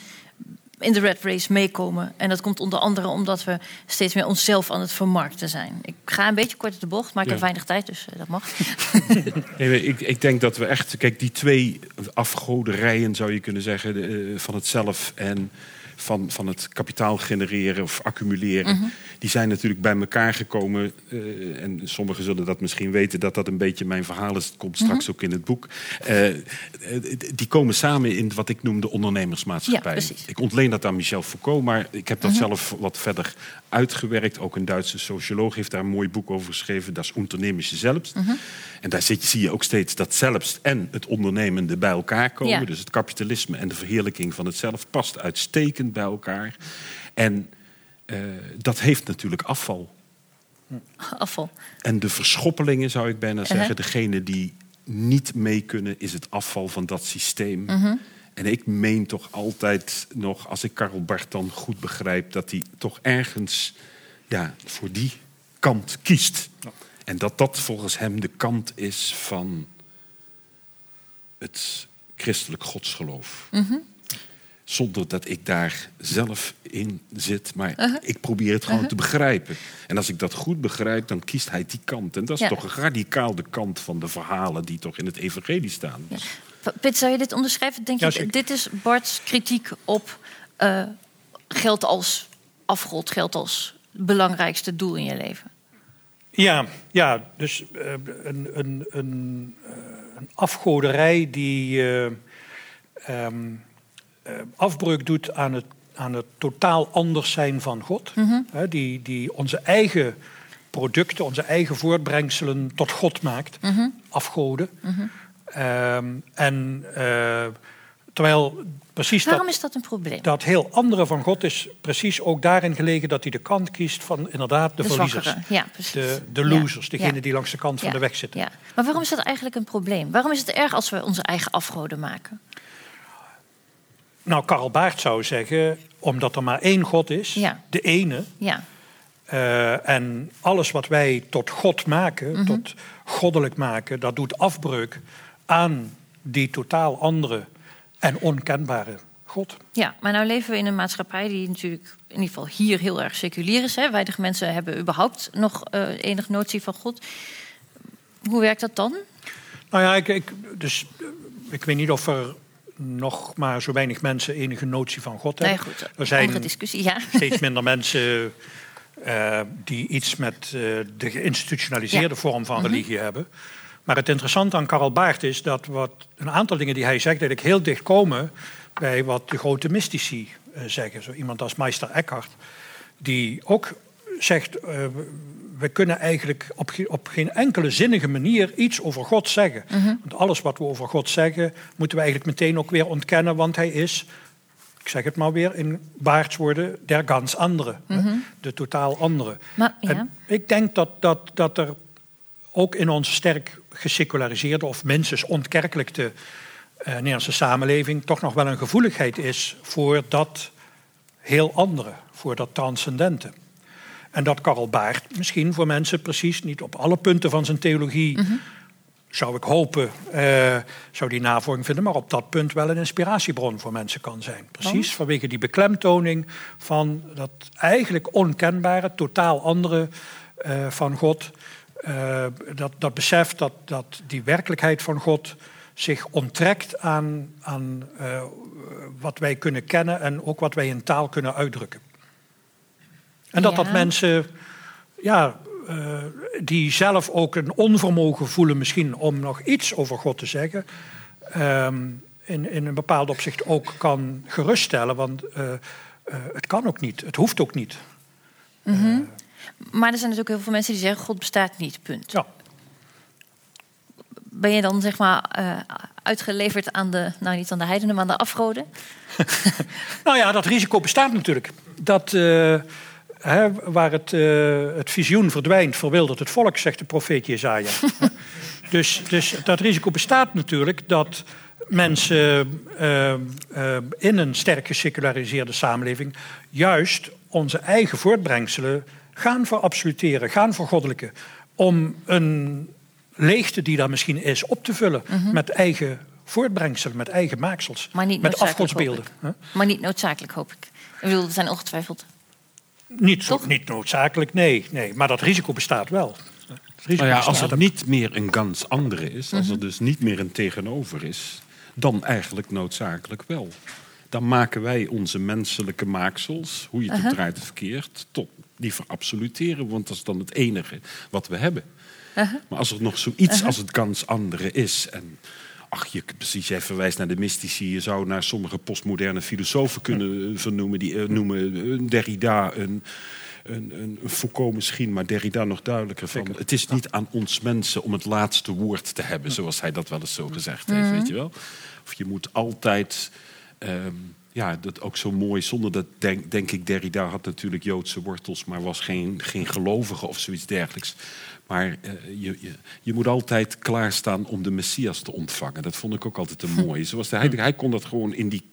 S1: in de red race meekomen. En dat komt onder andere omdat we steeds meer onszelf aan het vermarkten zijn. Ik ga een beetje kort op de bocht, maar ik
S4: Ja.
S1: heb weinig tijd, dus eh, dat mag.
S4: Nee, ik, ik denk dat we echt, kijk, die twee afgoderijen zou je kunnen zeggen, de, eh, van het zelf en van, van het kapitaal genereren of accumuleren. Die zijn natuurlijk bij elkaar gekomen. eh, en sommigen zullen dat misschien weten dat dat een beetje mijn verhaal is. Het komt straks ook in het boek. Eh, eh, die komen samen in wat ik noem de ondernemersmaatschappij.
S1: Ja,
S4: ik ontleen dat aan Michel Foucault, maar ik heb dat zelf wat verder uitgewerkt. Ook een Duitse socioloog heeft daar een mooi boek over geschreven. Dat is Unternemische Selbst. En daar zit, zie je ook steeds dat zelfs en het ondernemende bij elkaar komen.
S1: Ja.
S4: Dus het kapitalisme en de verheerlijking van het zelf past uitstekend bij elkaar. En eh, dat heeft natuurlijk afval.
S1: Afval.
S4: En de verschoppelingen, zou ik bijna zeggen,
S1: Uh-huh.
S4: degene die niet mee kunnen, is het afval van dat systeem. En ik meen toch altijd nog, als ik Karel Barth dan goed begrijp, dat hij toch ergens ja, voor die kant kiest. En dat dat volgens hem de kant is van het christelijk godsgeloof. Zonder dat ik daar zelf in zit. Maar ik probeer het gewoon te begrijpen. En als ik dat goed begrijp, dan kiest hij die kant. En dat is
S1: Ja.
S4: toch radicaal de kant van de verhalen die toch in het evangelie staan.
S1: Pit, zou je dit onderschrijven? Denk je,
S2: Ja, zeker.
S1: dit is Bart's kritiek op eh, geld als afgod, geld als belangrijkste doel in je leven.
S2: Ja, ja dus eh, een, een, een, eh, een afgoderij die eh, afbreuk doet aan het, aan het totaal anders zijn van God. Hè, die, die onze eigen producten, onze eigen voortbrengselen tot God maakt. Afgoden. Ehm, en eh, terwijl precies dat...
S1: Waarom is dat een probleem?
S2: Dat heel andere van God is precies ook daarin gelegen dat hij de kant kiest van inderdaad de,
S1: De
S2: verliezers.
S1: ja, precies.
S2: De, de
S1: Ja,
S2: losers, degene
S1: ja.
S2: die langs de kant van de weg zitten.
S1: Ja. Maar waarom is dat eigenlijk een probleem? Waarom is het erg als we onze eigen afgoden maken?
S2: Nou, Karl Baart zou zeggen, omdat er maar één God is, de ene,
S1: Ja,
S2: eh, en alles wat wij tot God maken,
S1: Mhm.
S2: tot goddelijk maken, dat doet afbreuk aan die totaal andere en onkenbare God.
S1: ja, maar nou leven we in een maatschappij die natuurlijk in ieder geval hier heel erg seculier is. Hè? Weinig mensen hebben überhaupt nog eh enige notie van God. Hoe werkt dat dan?
S2: Nou ja, ik, ik, dus, eh, ik weet niet of er nog maar zo weinig mensen enige notie van God
S1: Nee,
S2: hebben.
S1: goed,
S2: er zijn
S1: discussie, ja.
S2: steeds minder mensen eh, die iets met de geïnstitutionaliseerde
S1: Ja. Mhm.
S2: vorm van religie hebben. Maar het interessante aan Karl Baart is dat wat, een aantal dingen die hij zegt, dat ik heel dicht komen bij wat de grote mystici eh, zeggen. Zo iemand als Meister Eckhart, die ook zegt: eh, we kunnen eigenlijk op, ge- op geen enkele zinnige manier iets over God zeggen. Want alles wat we over God zeggen, moeten we eigenlijk meteen ook weer ontkennen, want hij is ik zeg het maar weer in Baartswoorden, der gans andere. hè, De totaal andere.
S1: Maar, ja.
S2: En ik denk dat, dat, dat er ook in onze sterk geseculariseerde of minstens ontkerkelijkte eh, Nederlandse samenleving toch nog wel een gevoeligheid is voor dat heel andere, voor dat transcendente. En dat Karl Baart misschien voor mensen precies niet op alle punten van zijn theologie zou ik hopen, eh, zou die navolging vinden, maar op dat punt wel een inspiratiebron voor mensen kan zijn. Precies vanwege die beklemtoning van dat eigenlijk onkenbare, totaal andere eh, van God. Eh, dat, dat besef dat, dat die werkelijkheid van God zich onttrekt aan, aan eh, wat wij kunnen kennen en ook wat wij in taal kunnen uitdrukken. En dat
S1: Ja.
S2: dat mensen ja, eh, die zelf ook een onvermogen voelen misschien om nog iets over God te zeggen, ehm, in, in een bepaald opzicht ook kan geruststellen. Want het kan ook niet, het hoeft ook niet.
S1: Maar er zijn natuurlijk heel veel mensen die zeggen: God bestaat niet, punt.
S2: Ja.
S1: Ben je dan zeg maar eh, uitgeleverd aan de, nou niet aan de heidenen, maar aan de afgoden?
S2: Nou ja, dat risico bestaat natuurlijk. Dat, eh, hè, waar het, eh, het visioen verdwijnt, verwildert het volk, zegt de profeet Jezaja. dus, dus dat risico bestaat natuurlijk dat mensen in een sterk geseculariseerde samenleving juist onze eigen voortbrengselen gaan verabsoluteren, gaan vergoddelijken. Om een leegte die daar misschien is op te vullen met eigen voortbrengselen, met eigen maaksels,
S1: Maar niet
S2: met
S1: noodzakelijk,
S2: afgodsbeelden.
S1: Maar niet noodzakelijk, hoop ik. Ik bedoel, er zijn ongetwijfeld.
S2: Niet, zo, niet noodzakelijk, nee, nee. Maar dat risico bestaat wel.
S4: Nou ja, als er niet meer een gans andere is, als er dus niet meer een tegenover is, dan eigenlijk noodzakelijk wel. dan maken wij onze menselijke maaksels, hoe je het uh draait of verkeerd, tot die verabsoluteren. Want dat is dan het enige wat we hebben. Maar als er nog zoiets als het kans andere is. En ach, je, precies, jij verwijst naar de mystici. Je zou naar sommige postmoderne filosofen kunnen eh, vernoemen. Die uh, noemen een Derrida, een, een, een, Foucault misschien, maar Derrida nog duidelijker van. Het is niet aan ons mensen om het laatste woord te hebben, zoals hij dat wel eens zo gezegd heeft, weet je wel. Of je moet altijd. Um, ja, dat ook zo mooi. Zonder dat denk, denk ik, Derrida had natuurlijk Joodse wortels, maar was geen, geen gelovige of zoiets dergelijks. Maar uh, je, je, je, moet altijd klaarstaan om de Messias te ontvangen. Dat vond ik ook altijd een mooie. Zoals de, hij, hij kon dat gewoon in die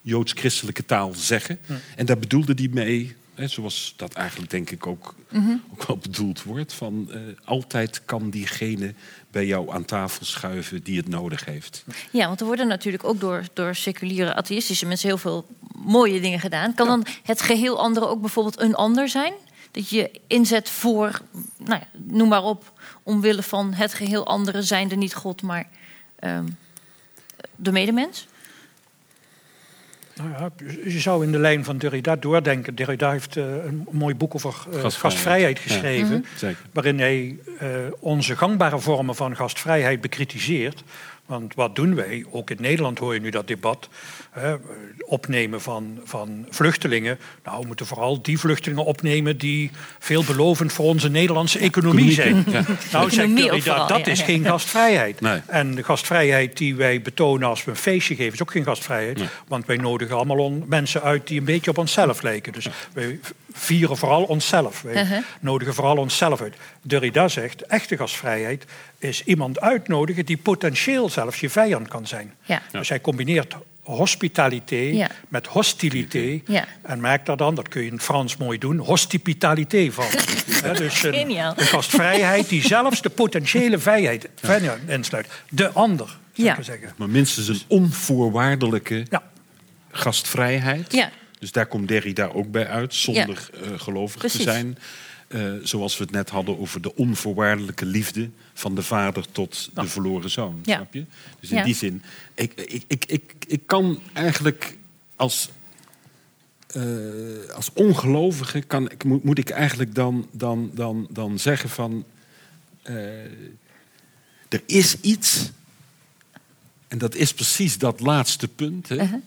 S4: joods-christelijke taal zeggen. En daar bedoelde hij mee zoals dat eigenlijk denk ik ook, mhm. ook wel bedoeld wordt. Van, uh, altijd kan diegene bij jou aan tafel schuiven die het nodig heeft.
S1: Ja, want er worden natuurlijk ook door, door seculiere atheïstische mensen heel veel mooie dingen gedaan. Kan dan het geheel andere ook bijvoorbeeld een ander zijn? Dat je inzet voor, nou ja, noem maar op, omwille van het geheel andere zijnde niet God, maar um, de medemens?
S2: Nou ja, je zou in de lijn van Derrida doordenken. Derrida heeft uh, een mooi boek over uh, gastvrijheid. geschreven. Ja. Waarin hij uh, onze gangbare vormen van gastvrijheid bekritiseert. Want wat doen wij? Ook in Nederland hoor je nu dat debat. Hè, opnemen van, van vluchtelingen. Nou, we moeten vooral die vluchtelingen opnemen die veelbelovend voor onze Nederlandse economie zijn. Ja. Nou, zegt dat, dat is geen gastvrijheid. Nee. En de gastvrijheid die wij betonen als we een feestje geven, is ook geen gastvrijheid. Want wij nodigen allemaal mensen uit die een beetje op onszelf lijken. Dus wij vieren vooral onszelf. Wij uh-huh. nodigen vooral onszelf uit. Derrida zegt, echte gastvrijheid is iemand uitnodigen die potentieel zelfs je vijand kan zijn. Ja. Dus hij combineert hospitaliteit met hostiliteit. En maakt daar dan, dat kun je in het Frans mooi doen, hospitaliteit van. dus een, een, gastvrijheid die zelfs de potentiële vijand insluit. De ander, zou ik zeggen.
S4: Maar minstens een onvoorwaardelijke gastvrijheid. Ja. Dus daar komt Derrida ook bij uit, zonder uh, gelovig te zijn. Uh, zoals we het net hadden over de onvoorwaardelijke liefde van de vader tot de verloren zoon. Ja. Snap je? Dus in die zin, ik, ik, ik, ik, ik kan eigenlijk als, uh, als ongelovige, kan, moet, moet ik eigenlijk dan, dan, dan, dan zeggen van. Er is iets, en dat is precies dat laatste punt. Hè, uh -huh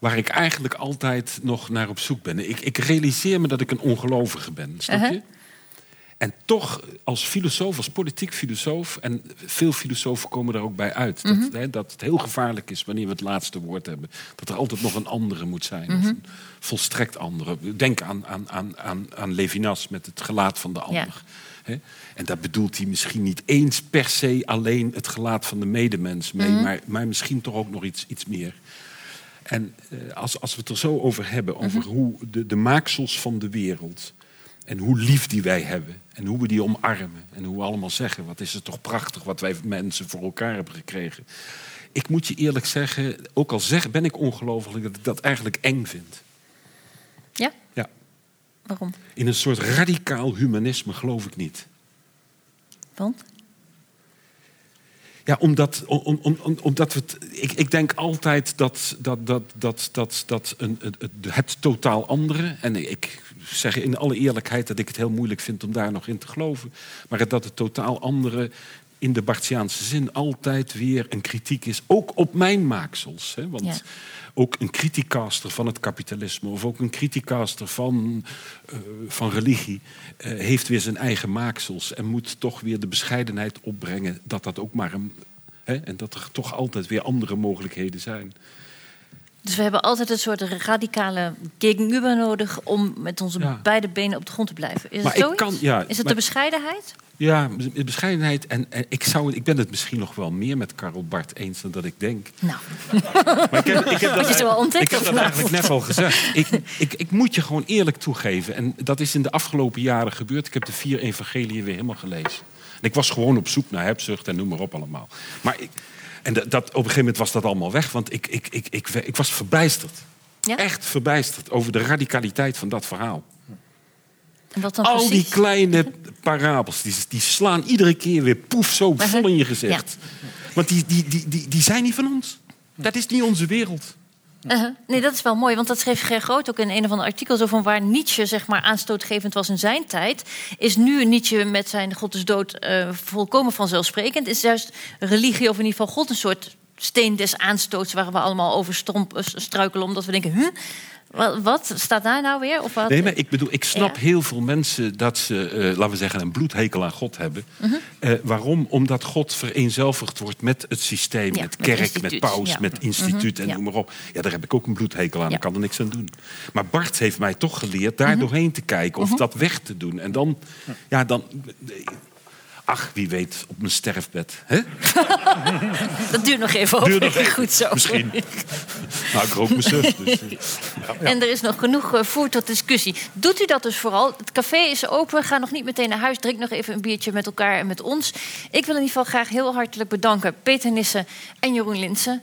S4: waar ik eigenlijk altijd nog naar op zoek ben. Ik, ik realiseer me dat ik een ongelovige ben, snap je? Uh-huh. En toch als filosoof, als politiek filosoof... en veel filosofen komen er ook bij uit... dat, uh-huh. hè, dat het heel gevaarlijk is wanneer we het laatste woord hebben. Dat er altijd nog een andere moet zijn. Uh-huh. Een volstrekt andere. Denk aan, aan, aan, aan, aan Levinas met het gelaat van de ander. En daar bedoelt hij misschien niet eens per se alleen het gelaat van de medemens mee... maar, maar misschien toch ook nog iets, iets meer. En eh, als, als we het er zo over hebben, over mhm. hoe de, de maaksels van de wereld. En hoe lief die wij hebben. En hoe we die omarmen. En hoe we allemaal zeggen: wat is het toch prachtig wat wij mensen voor elkaar hebben gekregen. Ik moet je eerlijk zeggen, ook al zeg, ben ik ongelooflijk, dat ik dat eigenlijk eng vind.
S1: Ja?
S4: Ja.
S1: Waarom?
S4: In een soort radicaal humanisme geloof ik niet.
S1: Want?
S4: Ja, omdat, om, om, omdat we. Ik, ik denk altijd dat, dat, dat, dat, dat, dat een, het, het totaal andere. En ik zeg in alle eerlijkheid dat ik het heel moeilijk vind om daar nog in te geloven. Maar dat het totaal andere in de Barthiaanse zin altijd weer een kritiek is. Ook op mijn maaksels. Hè? Want ook een criticaster van het kapitalisme of ook een criticaster van, uh, van religie uh, heeft weer zijn eigen maaksels en moet toch weer de bescheidenheid opbrengen dat dat ook maar een. Hè, en dat er toch altijd weer andere mogelijkheden zijn.
S1: Dus we hebben altijd een soort radicale tegenover nodig om met onze beide benen op de grond te blijven. Is maar het Kan, ja, Is het de bescheidenheid?
S4: Ja, bescheidenheid. En, en, ik, zou, ik ben het misschien nog wel meer met Karel Bart eens dan dat ik denk.
S1: Nou. Maar ik heb, ik heb dat,
S4: wel ontdekt, ik heb dat eigenlijk net al gezegd. Ik, ik, ik moet je gewoon eerlijk toegeven. En dat is in de afgelopen jaren gebeurd. Ik heb de vier evangeliën weer helemaal gelezen. En ik was gewoon op zoek naar hebzucht en noem maar op allemaal. Maar ik, en dat, op een gegeven moment was dat allemaal weg. Want ik, ik, ik, ik, ik was verbijsterd. Ja? Echt verbijsterd over de radicaliteit van dat verhaal.
S1: En wat dan
S4: Al die kleine parabels, die, die slaan iedere keer weer poef zo vol in je gezicht. Want die, die, die, die, die zijn niet van ons. Dat is niet onze wereld.
S1: Uh-huh. Nee, dat is wel mooi, want dat schreef Ger Groot ook in een of ander artikel. Zo van waar Nietzsche zeg maar, aanstootgevend was in zijn tijd, is nu Nietzsche met zijn God is dood uh, volkomen vanzelfsprekend. Is juist religie, of in ieder geval God, een soort steen des aanstoots waar we allemaal over struikelen, omdat we denken, huh? Wat, wat, staat daar nou weer? Of wat?
S4: Nee, maar ik bedoel, ik snap heel veel mensen dat ze, uh, laten we zeggen, een bloedhekel aan God hebben. Uh -huh. uh, waarom? Omdat God vereenzelvigd wordt met het systeem, ja, met kerk, met, met paus, ja. met instituut -huh. en noem maar op. Ja, daar heb ik ook een bloedhekel aan, ik kan er niks aan doen. Maar Bart heeft mij toch geleerd daar -huh. doorheen te kijken of dat weg te doen. En dan, ja, dan Ach, wie weet, op mijn sterfbed. Hè?
S1: dat duurt nog even. Duurt nog even. Goed zo.
S4: Misschien. nou, ik rook mijn zus. Dus.
S1: Ja. En er is nog genoeg uh, voer tot discussie. Doet u dat dus vooral. Het café is open. Ga nog niet meteen naar huis. Drink nog even een biertje met elkaar en met ons. Ik wil in ieder geval graag heel hartelijk bedanken Peter Nissen en Jeroen Linsen.